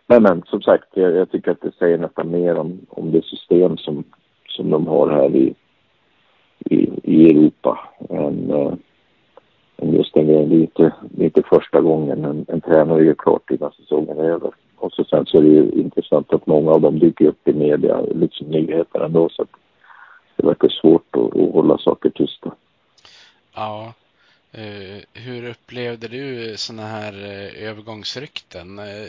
men, men som sagt, jag, jag, tycker att det säger nästan mer om, om det system som, som de har här i, i, i Europa än, äh, än just den grejen. Det är inte, det är inte första gången en, en tränare gör klart innan säsongen är över. Och så sen så är det ju intressant att många av dem dyker upp i media, liksom nyheter ändå. Så att, det verkar svårt att, att hålla saker tysta. Ja. Uh, hur upplevde du sådana här uh, övergångsrykten? Uh,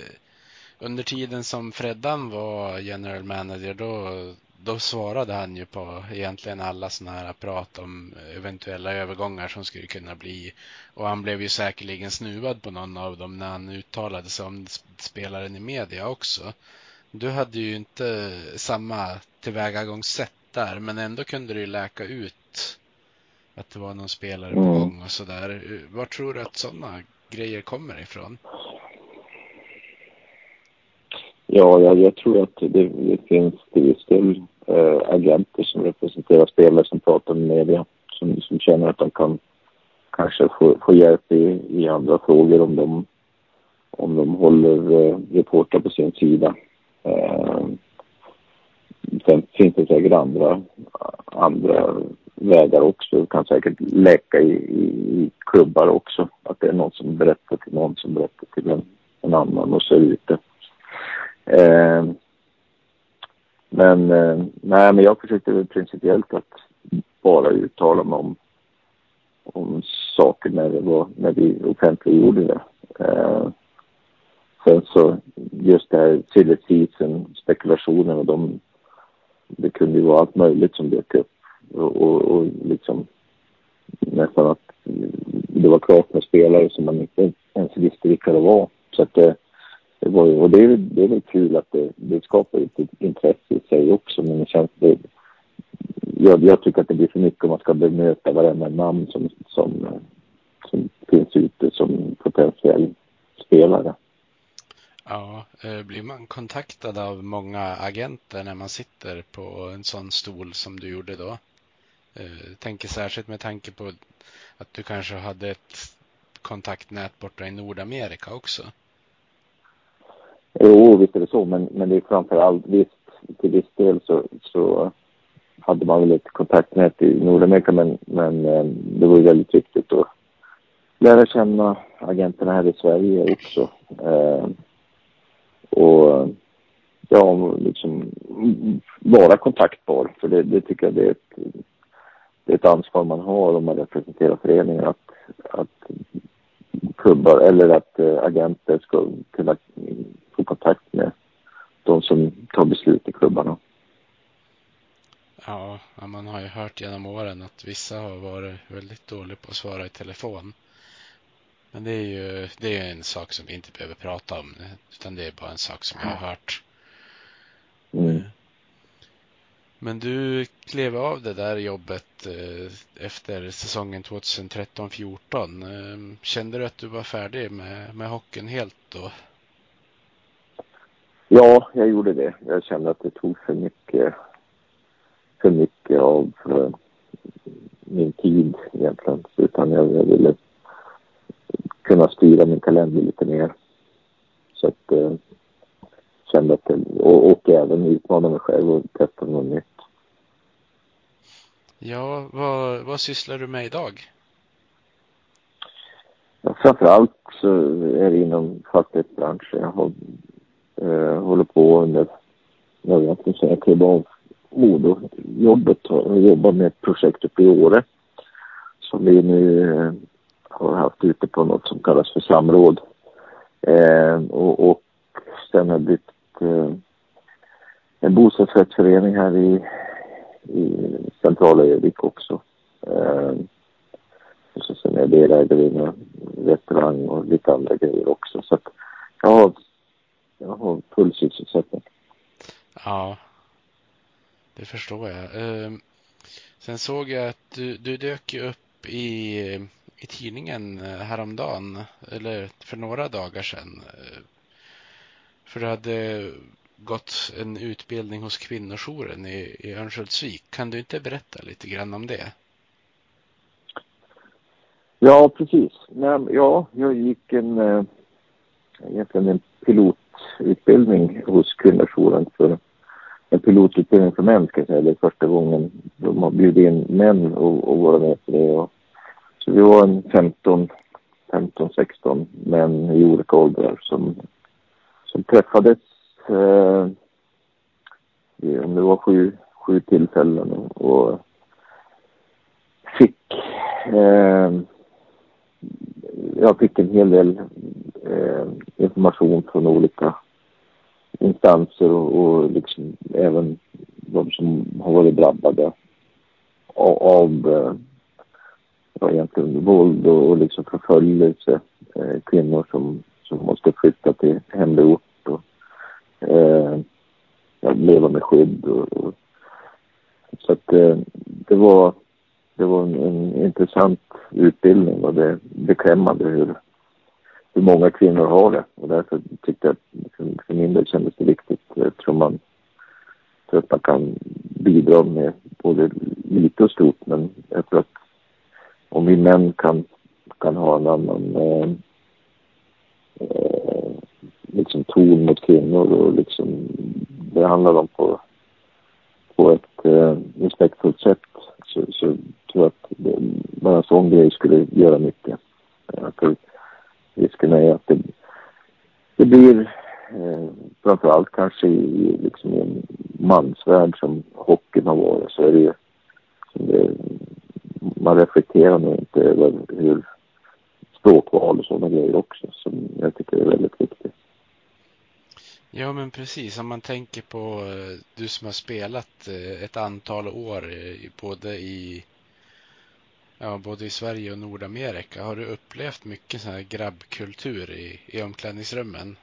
under tiden som Freddan var general manager då, då svarade han ju på egentligen alla sådana här prat om eventuella övergångar som skulle kunna bli. Och han blev ju säkerligen snuvad på någon av dem när han uttalade sig om spelaren i media också. Du hade ju inte samma tillvägagångssätt där, men ändå kunde det ju läka ut att det var någon spelare på mm. gång och sådär. Var tror du att sådana grejer kommer ifrån? Ja, jag, jag tror att det, det finns till viss del äh, agenter som representerar spelare som pratar med media som, som känner att de kan kanske få, få hjälp i, i andra frågor om de, om de håller äh, reportrar på sin sida. Äh, Sen finns det säkert andra, andra vägar också. Det kan säkert läcka i, i, klubbar också. Att det är någon som berättar till någon som berättar till en, en annan och så är det ute. Eh, Men, eh, nej, men jag försökte väl principiellt att bara uttala mig om, om saker när, det var, när vi offentliggjorde det. Eh, sen så just det här silly season och de, det kunde ju vara allt möjligt som dök upp. Och, och, och liksom nästan att det var klart med spelare som man inte ens visste vilka det var. Så att det, det var ju, och det är, det är väl kul att det, det skapar ett intresse i sig också, men det känns det, jag, jag tycker att det blir för mycket om man ska bemöta varenda namn som, som, eh, som finns ute som potentiell spelare. Ja, eh, blir man kontaktad av många agenter när man sitter på en sån stol som du gjorde då? Eh, tänker särskilt med tanke på att du kanske hade ett kontaktnät borta i Nordamerika också. Jo, visst är det så, men, men det är framför allt visst, till viss del så, så hade man väl ett kontaktnät i Nordamerika, men, men eh, det var ju väldigt viktigt att lära känna agenterna här i Sverige också. Och ja, liksom vara kontaktbar, för det, det tycker jag det är ett, det är ett ansvar man har om man representerar föreningen att, att klubbar eller att eh, agenter ska kunna få kontakt med de som tar beslut i klubbarna. Ja, man har ju hört genom åren att vissa har varit väldigt dåliga på att svara i telefon. Men det är ju det är en sak som vi inte behöver prata om, utan det är bara en sak som jag har hört. Mm. Men du klev av det där jobbet eh, efter säsongen 2013-14. Eh, kände du att du var färdig med, med hockeyn helt då? Ja, jag gjorde det. Jag kände att det tog för mycket, för mycket av uh, min tid egentligen. Utan jag, jag ville kunna styra min kalender lite mer. Så att uh, kände att, och, och även utmana mig själv och testa något nytt. Ja, vad, vad sysslar du med idag? Ja, framförallt så är det inom fastighetsbranschen. Jag har, eh, håller på under, jag vet inte, jag klev av Modo-jobbet och jobbar med ett projekt uppe i Åre som vi nu eh, har haft ute på något som kallas för samråd. Eh, och, och sen har byggt eh, en bostadsrättsförening här i, i centrala Örnsköldsvik också. Eh, och så sen är jag delägare i en restaurang och lite andra grejer också. Så att jag har, jag har full sysselsättning. Ja, det förstår jag. Eh, sen såg jag att du, du dök upp i tidningen eh, häromdagen, eller för några dagar sedan. Eh, för du hade gått en utbildning hos kvinnojouren i, i Örnsköldsvik. Kan du inte berätta lite grann om det? Ja, precis. Ja, jag gick en, eh, egentligen en pilotutbildning hos kvinnojouren för en pilotutbildning för män, ska jag säga. Det är första gången de har bjudit in män och vara med på det. Och, så vi var en 15, 15, 16 män i olika åldrar som, som träffades eh, om det var sju, sju tillfällen och, fick eh, jag fick en hel del eh, information från olika instanser och, och liksom även de som har varit drabbade av, av ja, egentligen våld och, och liksom förföljelse. Eh, kvinnor som, som måste flytta till hemlig ort eh, leva med skydd. Och, och så att eh, det var, det var en, en, intressant utbildning och det är beklämmande hur, hur många kvinnor har det. Och därför tyckte jag att för, för min del kändes det viktigt. Eh, jag tror man, tror att man kan bidra med både lite och stort men jag tror att om vi män kan, kan ha en annan eh, eh, liksom ton mot kvinnor och liksom behandla dem på, på ett eh, respektfullt sätt så, så tror jag att det, bara en sån grej skulle göra mycket. För risken är att det, det blir eh, framförallt kanske i, liksom i en mansvärld som hockeyn har varit så är det ju det, man reflekterar nog inte över hur språkval och sådana grejer också som jag tycker är väldigt viktigt. Ja, men precis. Om man tänker på eh, du som har spelat eh, ett antal år både i ja, både i Sverige och Nordamerika. Har du upplevt mycket sån här grabbkultur i, i omklädningsrummen?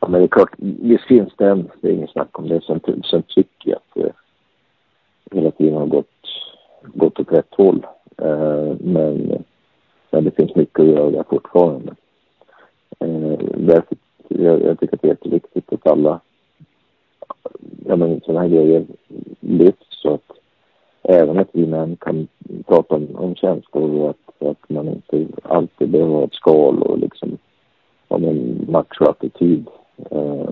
Ja, men det är klart, visst finns det en, det är inget snack om det. Sen, sen tycker jag att hela tiden har gått, gått åt rätt håll. Eh, men, men det finns mycket att göra fortfarande. Eh, Därför, jag, jag tycker att det är jätteviktigt att alla ja, men sådana här grejer lyfts så att även att vi män kan prata om, om känslor och att, att man inte alltid behöver ha ett skal och liksom ha en machoattityd. Eh,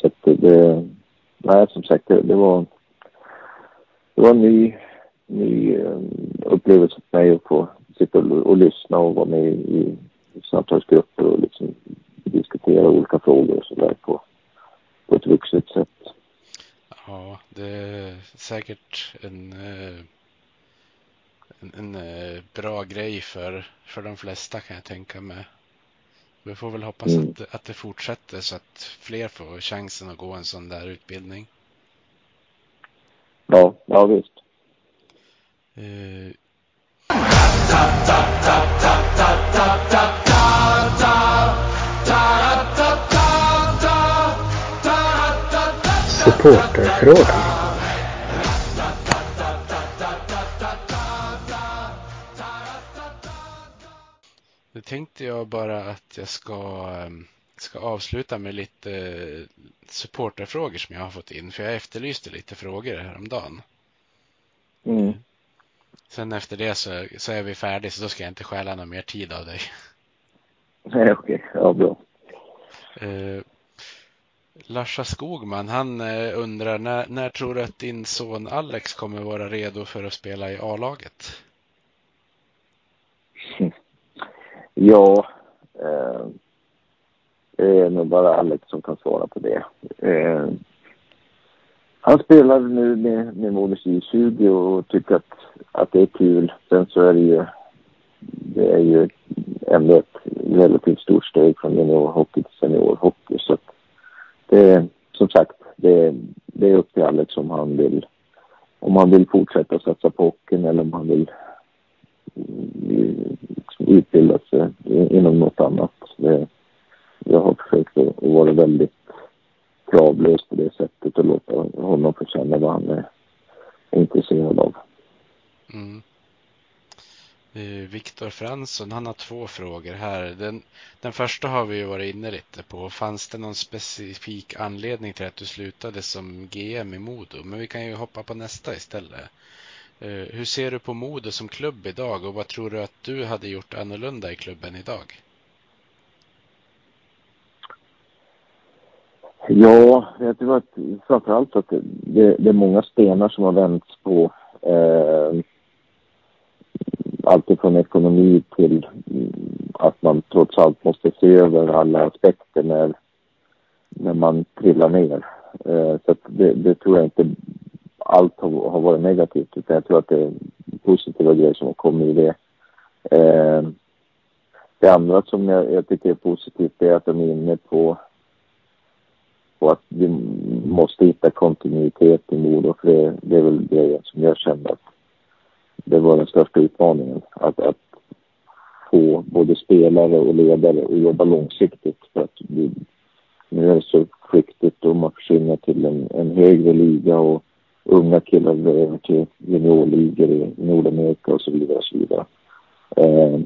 så att det, det, nej som sagt det, det var det var en ny, ny eh, upplevelse för mig att få sitta och, lyssna och vara med i, i samtalsgrupper och liksom diskutera olika frågor och sådär på, på ett vuxet sätt. Ja, det är säkert en, eh, en, en eh, bra grej för, för de flesta kan jag tänka mig. Vi får väl hoppas mm. att, att det fortsätter så att fler får chansen att gå en sån där utbildning. Ja, ja visst. Uh, Supporterfrågan. Nu tänkte jag bara att jag ska, ehm, ska avsluta med lite eh, supporterfrågor som jag har fått in. För jag efterlyste lite frågor häromdagen. Mm. Sen efter det så, så är vi färdiga så då ska jag inte stjäla någon mer tid av dig. (laughs) Nej, okej. Okay. Ja, bra. Uh, Larsa Skogman, han uh, undrar när, när tror du att din son Alex kommer vara redo för att spela i A-laget? (laughs) Ja, eh, det är nog bara Alex som kan svara på det. Eh, han spelar nu med, med Modus J20 och tycker att, att det är kul. Sen så är det ju, det är ju ändå ett relativt stort steg från juniorhockey till seniorhockey. Så att det, som sagt, det, det är upp till Alex om han vill, om han vill fortsätta satsa på hockeyn eller om han vill mm, liksom utbilda sig inom något annat. Det, jag har försökt att vara väldigt kravlös på det sättet och låta honom få känna vad han är intresserad av. Mm. Eh, Viktor Fransson, han har två frågor här. Den, den första har vi ju varit inne lite på. Fanns det någon specifik anledning till att du slutade som GM i Modo? Men vi kan ju hoppa på nästa istället. Eh, hur ser du på Modo som klubb idag och vad tror du att du hade gjort annorlunda i klubben idag? Ja, jag tror att framförallt att det, det är många stenar som har vänts på. Eh, allt från ekonomi till att man trots allt måste se över alla aspekter när, när man trillar ner. Eh, så det, det, tror jag inte allt har, har, varit negativt utan jag tror att det är positiva grejer som har kommit i det. Eh, det andra som jag, jag tycker är positivt är att de är inne på och att vi måste hitta kontinuitet i Modo för det, det är väl grejen som jag kände att det var den största utmaningen. Att, att få både spelare och ledare att jobba långsiktigt för att vi, nu är det så flyktigt och man försvinner till en, en högre liga och unga killar över till juniorligor i Nordamerika och så vidare och så vidare. Eh,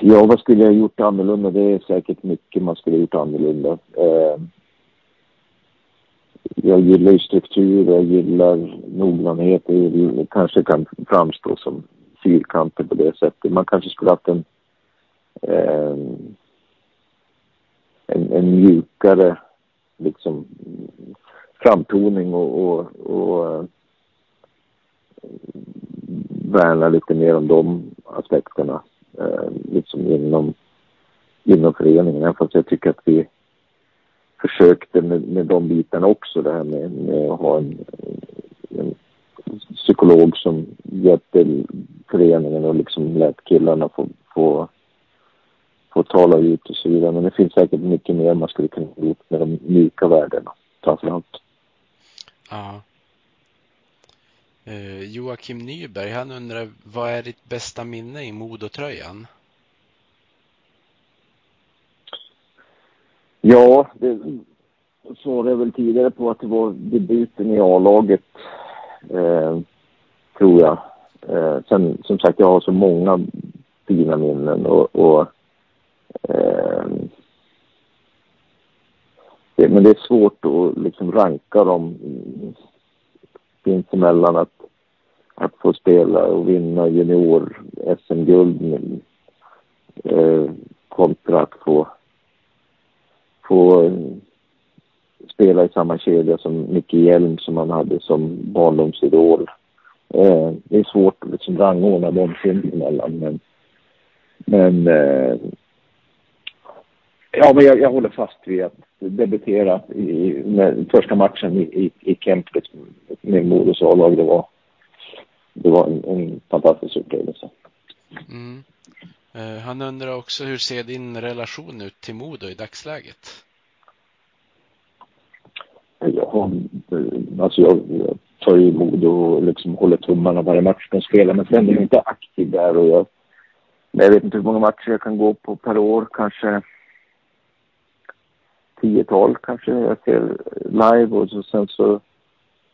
Ja, vad skulle jag ha gjort annorlunda? Det är säkert mycket man skulle ha gjort annorlunda. Eh, jag gillar ju struktur, jag gillar noggrannhet. Det kanske kan framstå som fyrkanter på det sättet. Man kanske skulle haft en, eh, en, en mjukare liksom framtoning och, och, och eh, värna lite mer om de aspekterna Eh, liksom inom, inom föreningen. Fast jag tycker att vi försökte med, med de bitarna också. Det här med, med att ha en, en psykolog som hjälpte föreningen och liksom lät killarna få, få, få tala ut och så vidare. Men det finns säkert mycket mer man skulle kunna gjort med de mjuka värdena framförallt. Ja. Eh, Joakim Nyberg, han undrar vad är ditt bästa minne i Modotröjan? Ja, det svarade jag väl tidigare på att det var debuten i A-laget, eh, tror jag. Eh, sen som sagt, jag har så många fina minnen och, och eh, det, men det är svårt att liksom ranka dem sinsemellan att, att få spela och vinna junior-SM-guld eh, kontra att få, få spela i samma kedja som Micke Hjelm som han hade som barndomsidol. Eh, det är svårt att liksom rangordna dem sinsemellan men, men eh, ja, men jag, jag håller fast vid att debutera i, med första matchen i, i, i Kempis med Modos A-lag. Det var, det var en, en fantastisk upplevelse. Mm. Uh, han undrar också hur ser din relation ut till Modo i dagsläget? Ja, alltså jag, jag följer Modo och liksom håller tummarna varje match de spelar. Men sen är jag inte aktiv där och jag, jag vet inte hur många matcher jag kan gå på per år. Kanske tiotal kanske jag ser live och så, sen så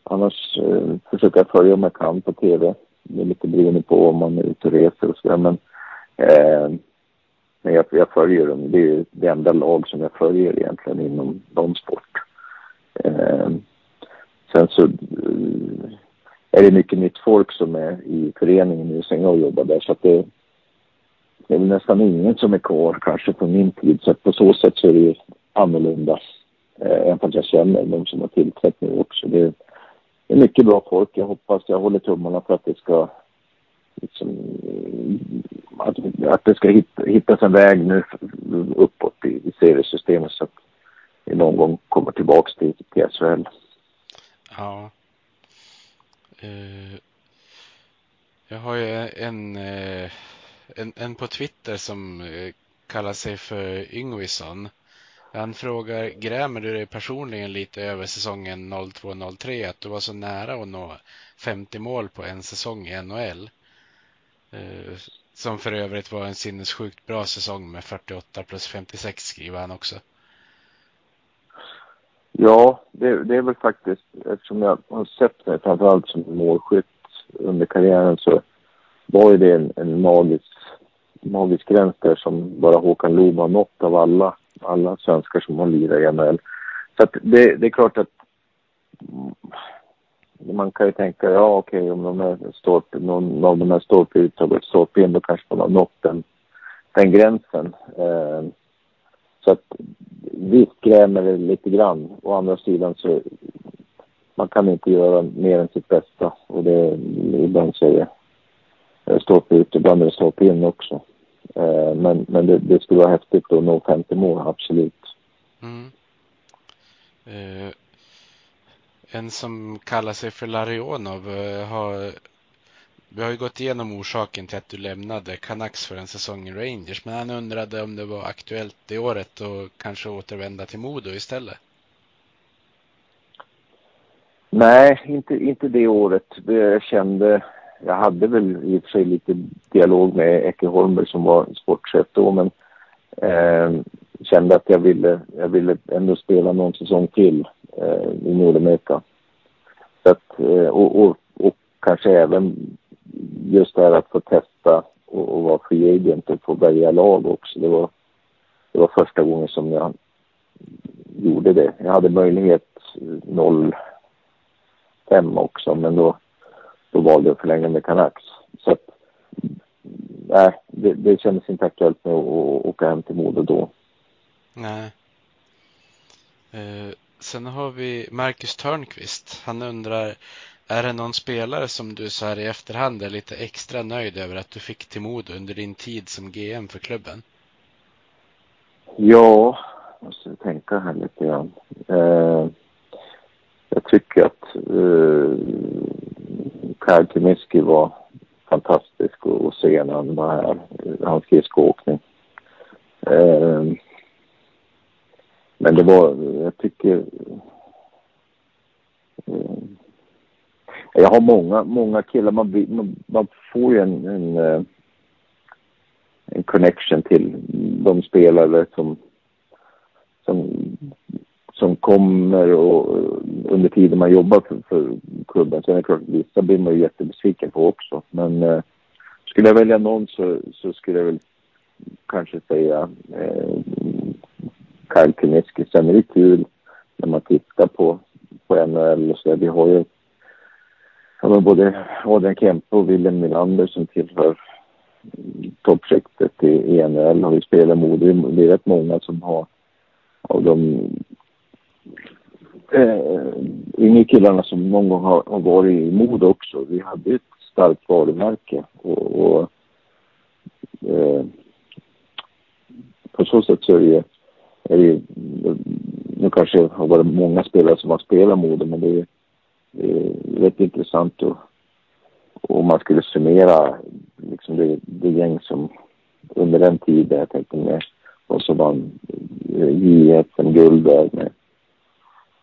annars eh, försöker jag följa om jag kan på tv. Det är lite beroende på om man är ute och reser och sådär men eh, men jag, jag följer dem. Det är det enda lag som jag följer egentligen inom damsport. Eh, sen så eh, är det mycket nytt folk som är i föreningen nu sen jag jobbar där så att det, det är väl nästan ingen som är kvar kanske på min tid så att på så sätt så är det annorlunda. Eh, även fast jag känner de som har tillträtt nu också. Det är mycket bra folk. Jag hoppas, jag håller tummarna för att det ska liksom, att, att det ska hitta, hittas en väg nu uppåt i, i seriesystemet så att vi någon gång kommer tillbaks till, till SHL. Ja. Uh, jag har ju en, eh, en, en på Twitter som eh, kallar sig för Yngvisson. Han frågar, grämer du dig personligen lite över säsongen 02-03 att du var så nära att nå 50 mål på en säsong i NHL? Eh, som för övrigt var en sinnessjukt bra säsong med 48 plus 56 skriver han också. Ja, det, det är väl faktiskt eftersom jag har sett mig framförallt som målskytt under karriären så var ju det en, en magisk, magisk gräns där som bara Håkan Loob har nått av alla alla svenskar som har lirat i NHL. Så att det, det är klart att mm, man kan ju tänka, ja okej okay, om de här någon av de här stolpe har gått stolpe in då kanske man har nått den, den gränsen. Eh, så att visst grämer det lite grann. Å andra sidan så man kan inte göra mer än sitt bästa och det ibland säger stolpe ut, ibland är det stolpe in också. Eh, men men det, det skulle vara häftigt att nå 50 mål, absolut. Mm. Uh, en som kallar sig för Larionov uh, har vi har ju gått igenom orsaken till att du lämnade Canucks för en säsong i Rangers, men han undrade om det var aktuellt det året och kanske återvända till Modo istället. Nej, inte, inte det året. Jag kände jag hade väl i och för sig lite dialog med Ecke Holmberg som var sportchef då, men eh, kände att jag ville, jag ville ändå spela någon säsong till eh, i Nordamerika. Så att, eh, och, och, och, kanske även just det här att få testa och, och vara free agent och få välja lag också. Det var, det var första gången som jag gjorde det. Jag hade möjlighet 05 också, men då då valde jag att förlänga med Canucks. Så att, nej, det, det kändes inte aktuellt med att, åka hem till Modo då. Nej. Eh, sen har vi Marcus Törnqvist. Han undrar, är det någon spelare som du så här i efterhand är lite extra nöjd över att du fick till Modo under din tid som GM för klubben? Ja, måste tänka här lite grann. Eh, jag tycker att eh, Kyle Kimiski var fantastisk att se när han var här. Hans skridskoåkning. Eh, men det var, jag tycker... Eh, jag har många, många killar. Man, man, man får ju en, en, eh, en connection till de spelare som, som, som kommer och eh, under tiden man jobbar för, för klubben. Sen är det klart, vissa blir man ju jättebesviken på också. Men eh, skulle jag välja någon så, så skulle jag väl kanske säga eh, Kyle Kuniski. Sen är det kul när man tittar på, på NHL och så. Vi har ju ja, både Adrian Kempe och Willem Nylander som tillhör mm, toppskiktet i, i NHL har vi spelat mot. Det är rätt många som har av de eh, yngre killarna som någon gång har, har varit i mod också. Vi hade ett starkt varumärke och, och eh, på så sätt så är det, är det nu kanske har varit många spelare som har spelat mode men det är, det är rätt intressant och om man skulle summera liksom det, det gäng som under den tiden, jag tänkte med och så vann eh, JFM-guld där med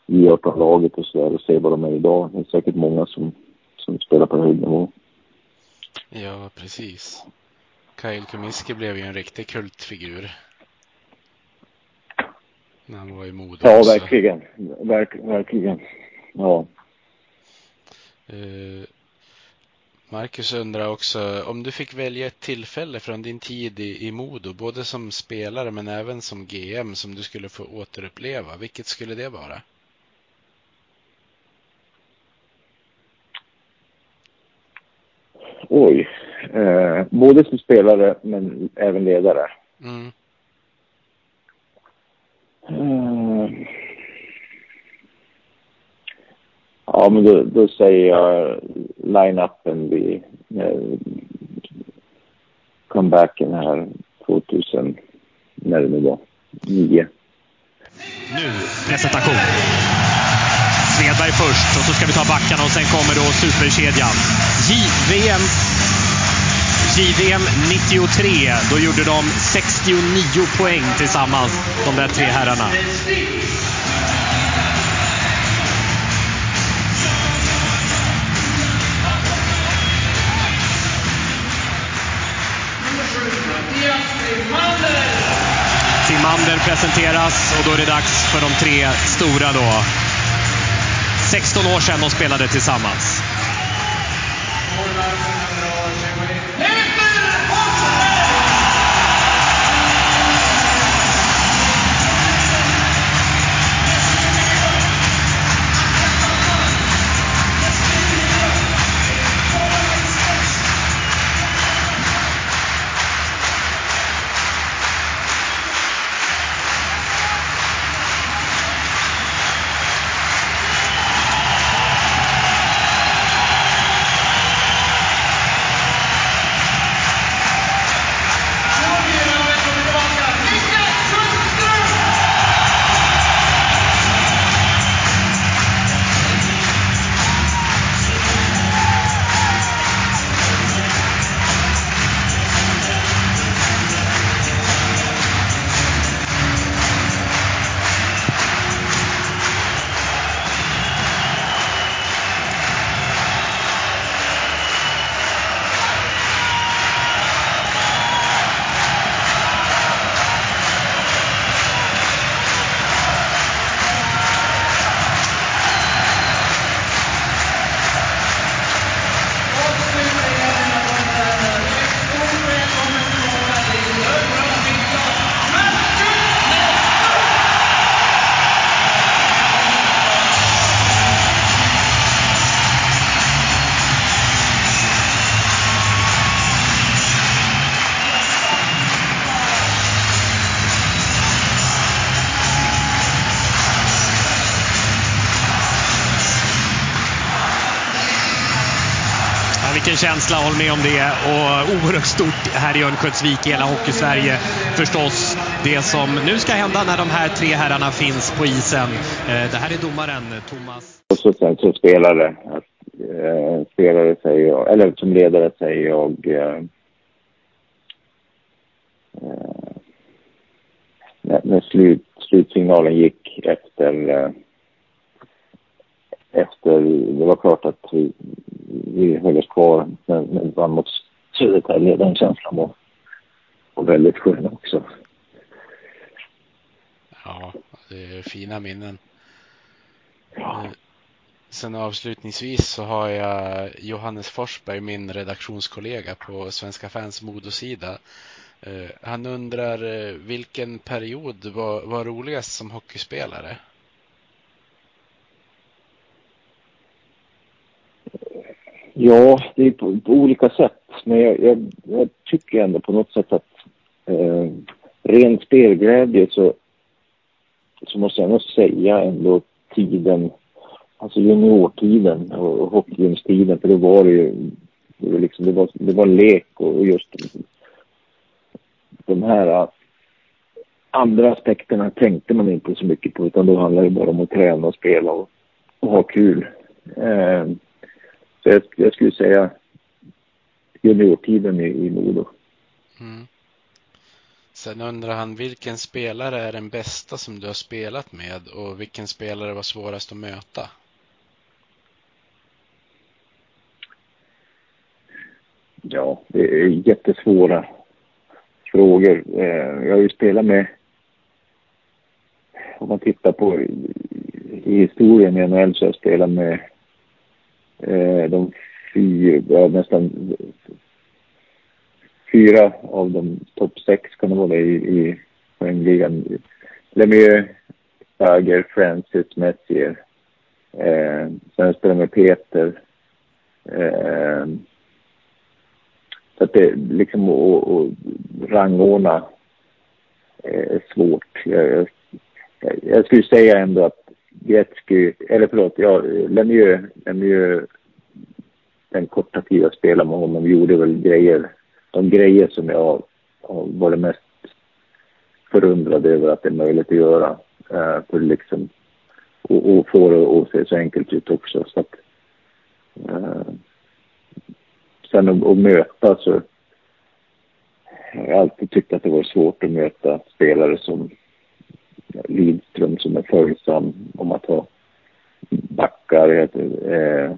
J18-laget och så där och se vad de är idag. Det är säkert många som, som spelar på hög nivå. Ja, precis. Kyle Kumiski blev ju en riktig kultfigur. När han var i mode Ja, också. verkligen. Verk, verkligen. Ja. Uh, Marcus undrar också om du fick välja ett tillfälle från din tid i, i Modo, både som spelare men även som GM som du skulle få återuppleva. Vilket skulle det vara? Oj. Eh, både som spelare men även ledare. Mm. Eh. Ja, men då, då säger jag line-upen vid eh, comebacken här 2000, när det nu var, 9. Nu presentation. Svedberg först och så ska vi ta backarna och sen kommer då superkedjan. JVM JVM 93. Då gjorde de 69 poäng tillsammans, de där tre herrarna. Timander presenteras och då är det dags för de tre stora då. 16 år sedan de spelade tillsammans. Känsla, håll med om det. Och oerhört stort här i Örnsköldsvik, i hela Hockeysverige förstås. det som nu ska hända när de här tre herrarna finns på isen. Eh, det här är domaren Thomas. Och så sen så spelare. Eh, spelare säger jag, eller som ledare säger jag eh, eh när, när slut, slutsignalen gick efter eh, efter det var klart att vi, vi höll oss kvar men vi vann mot Södertälje. Den känslan var, var väldigt skön också. Ja, det är fina minnen. Ja. Sen avslutningsvis så har jag Johannes Forsberg, min redaktionskollega på Svenska fans Modosida. Uh, han undrar uh, vilken period var, var roligast som hockeyspelare? Ja, det är på, på olika sätt. Men jag, jag, jag, tycker ändå på något sätt att eh, ren spelglädje så, så måste jag nog säga ändå tiden, alltså juniortiden och, och hockeygymstiden. För då var det ju, det var, liksom, det var, det var lek och just de här eh, andra aspekterna tänkte man inte så mycket på utan då handlade det bara om att träna och spela och, och ha kul. Eh, så jag, jag skulle säga juniortiden i, i Modo. Mm. Sen undrar han vilken spelare är den bästa som du har spelat med och vilken spelare var svårast att möta? Ja, det är jättesvåra frågor. Eh, jag har ju spelat med, om man tittar på i historien i NHL så har jag spelat med Eh, de fyra, ja, nästan fyra av de topp sex kan det vara i, i poängligan. Lemieux, Berger, Francis, Messier. Eh, sen spelar jag med Peter. Eh, så att det liksom att rangordna eh, är svårt. Jag, jag, jag skulle säga ändå att Gretzky, eller förlåt, ja, Lemieux, Lemieux den korta tid jag spelade med honom gjorde väl grejer, de grejer som jag har varit mest förundrad över att det är möjligt att göra. Eh, för liksom, och, och få det att se så enkelt ut också. Så att, eh, sen att, att möta så jag har alltid tyckt att det var svårt att möta spelare som Lidström som är följsam om att ha backar. Eh,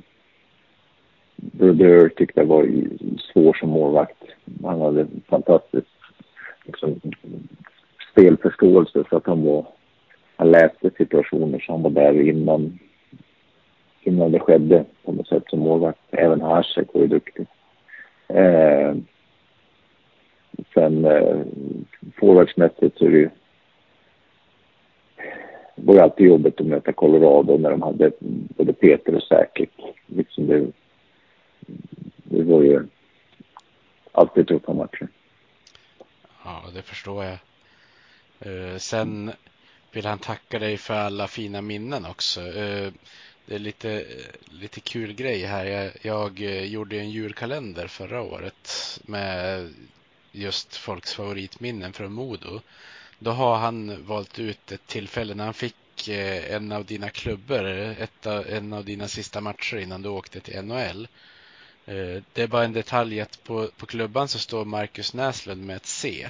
Brodeur tyckte jag var svår som målvakt. Han hade fantastisk liksom, spelförståelse så att han var han läste situationer så han var där innan innan det skedde på något sätt som målvakt. Även Hasek var ju duktig. Eh, sen eh, forwardsmässigt så är det ju var ju alltid jobbigt att möta Colorado när de hade både Peter och Säkert. Liksom det, det var ju alltid tuffa matcher. Ja, det förstår jag. Uh, sen vill han tacka dig för alla fina minnen också. Uh, det är lite, lite kul grej här. Jag, jag eh, gjorde en julkalender förra året med just folks favoritminnen från Modo. Då har han valt ut ett tillfälle när han fick eh, en av dina klubbor, ett av, en av dina sista matcher innan du åkte till NHL. Eh, det är bara en detalj att på, på klubban så står Marcus Näslund med ett C.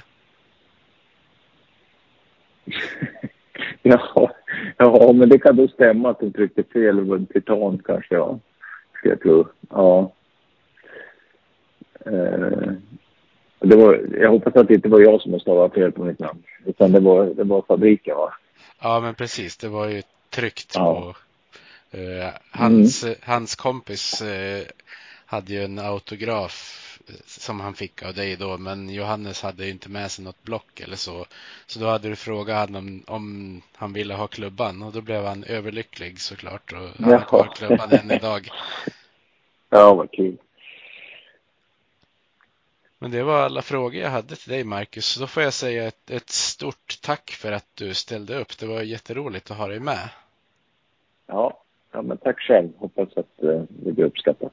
(laughs) ja, ja, men det kan då stämma att du tryckte fel. Det en titan kanske, ja. Ska jag tro. Ja. Eh, det var, jag hoppas att det inte var jag som har stavat fel på mitt namn. Utan det var, det var fabriken va? Ja men precis, det var ju tryckt ja. på uh, hans, mm. hans kompis uh, hade ju en autograf som han fick av dig då, men Johannes hade ju inte med sig något block eller så. Så då hade du frågat honom om, om han ville ha klubban och då blev han överlycklig såklart och han har kvar klubban än idag. (laughs) Ja, vad kul. Men det var alla frågor jag hade till dig Marcus. Då får jag säga ett, ett, stort tack för att du ställde upp. Det var jätteroligt att ha dig med. Ja, ja men tack själv. Hoppas att uh, det blir uppskattat.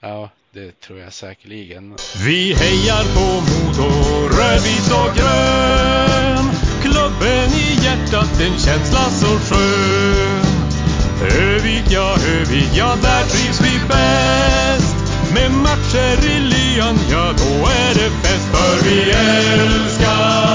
Ja, det tror jag säkerligen. Vi hejar på Modo, rödvit och grön. en känsla så skön. Övik, ja, Övik, ja, där trivs vi bäst. Med matcher i lyan, ja då är det fest. För vi älskar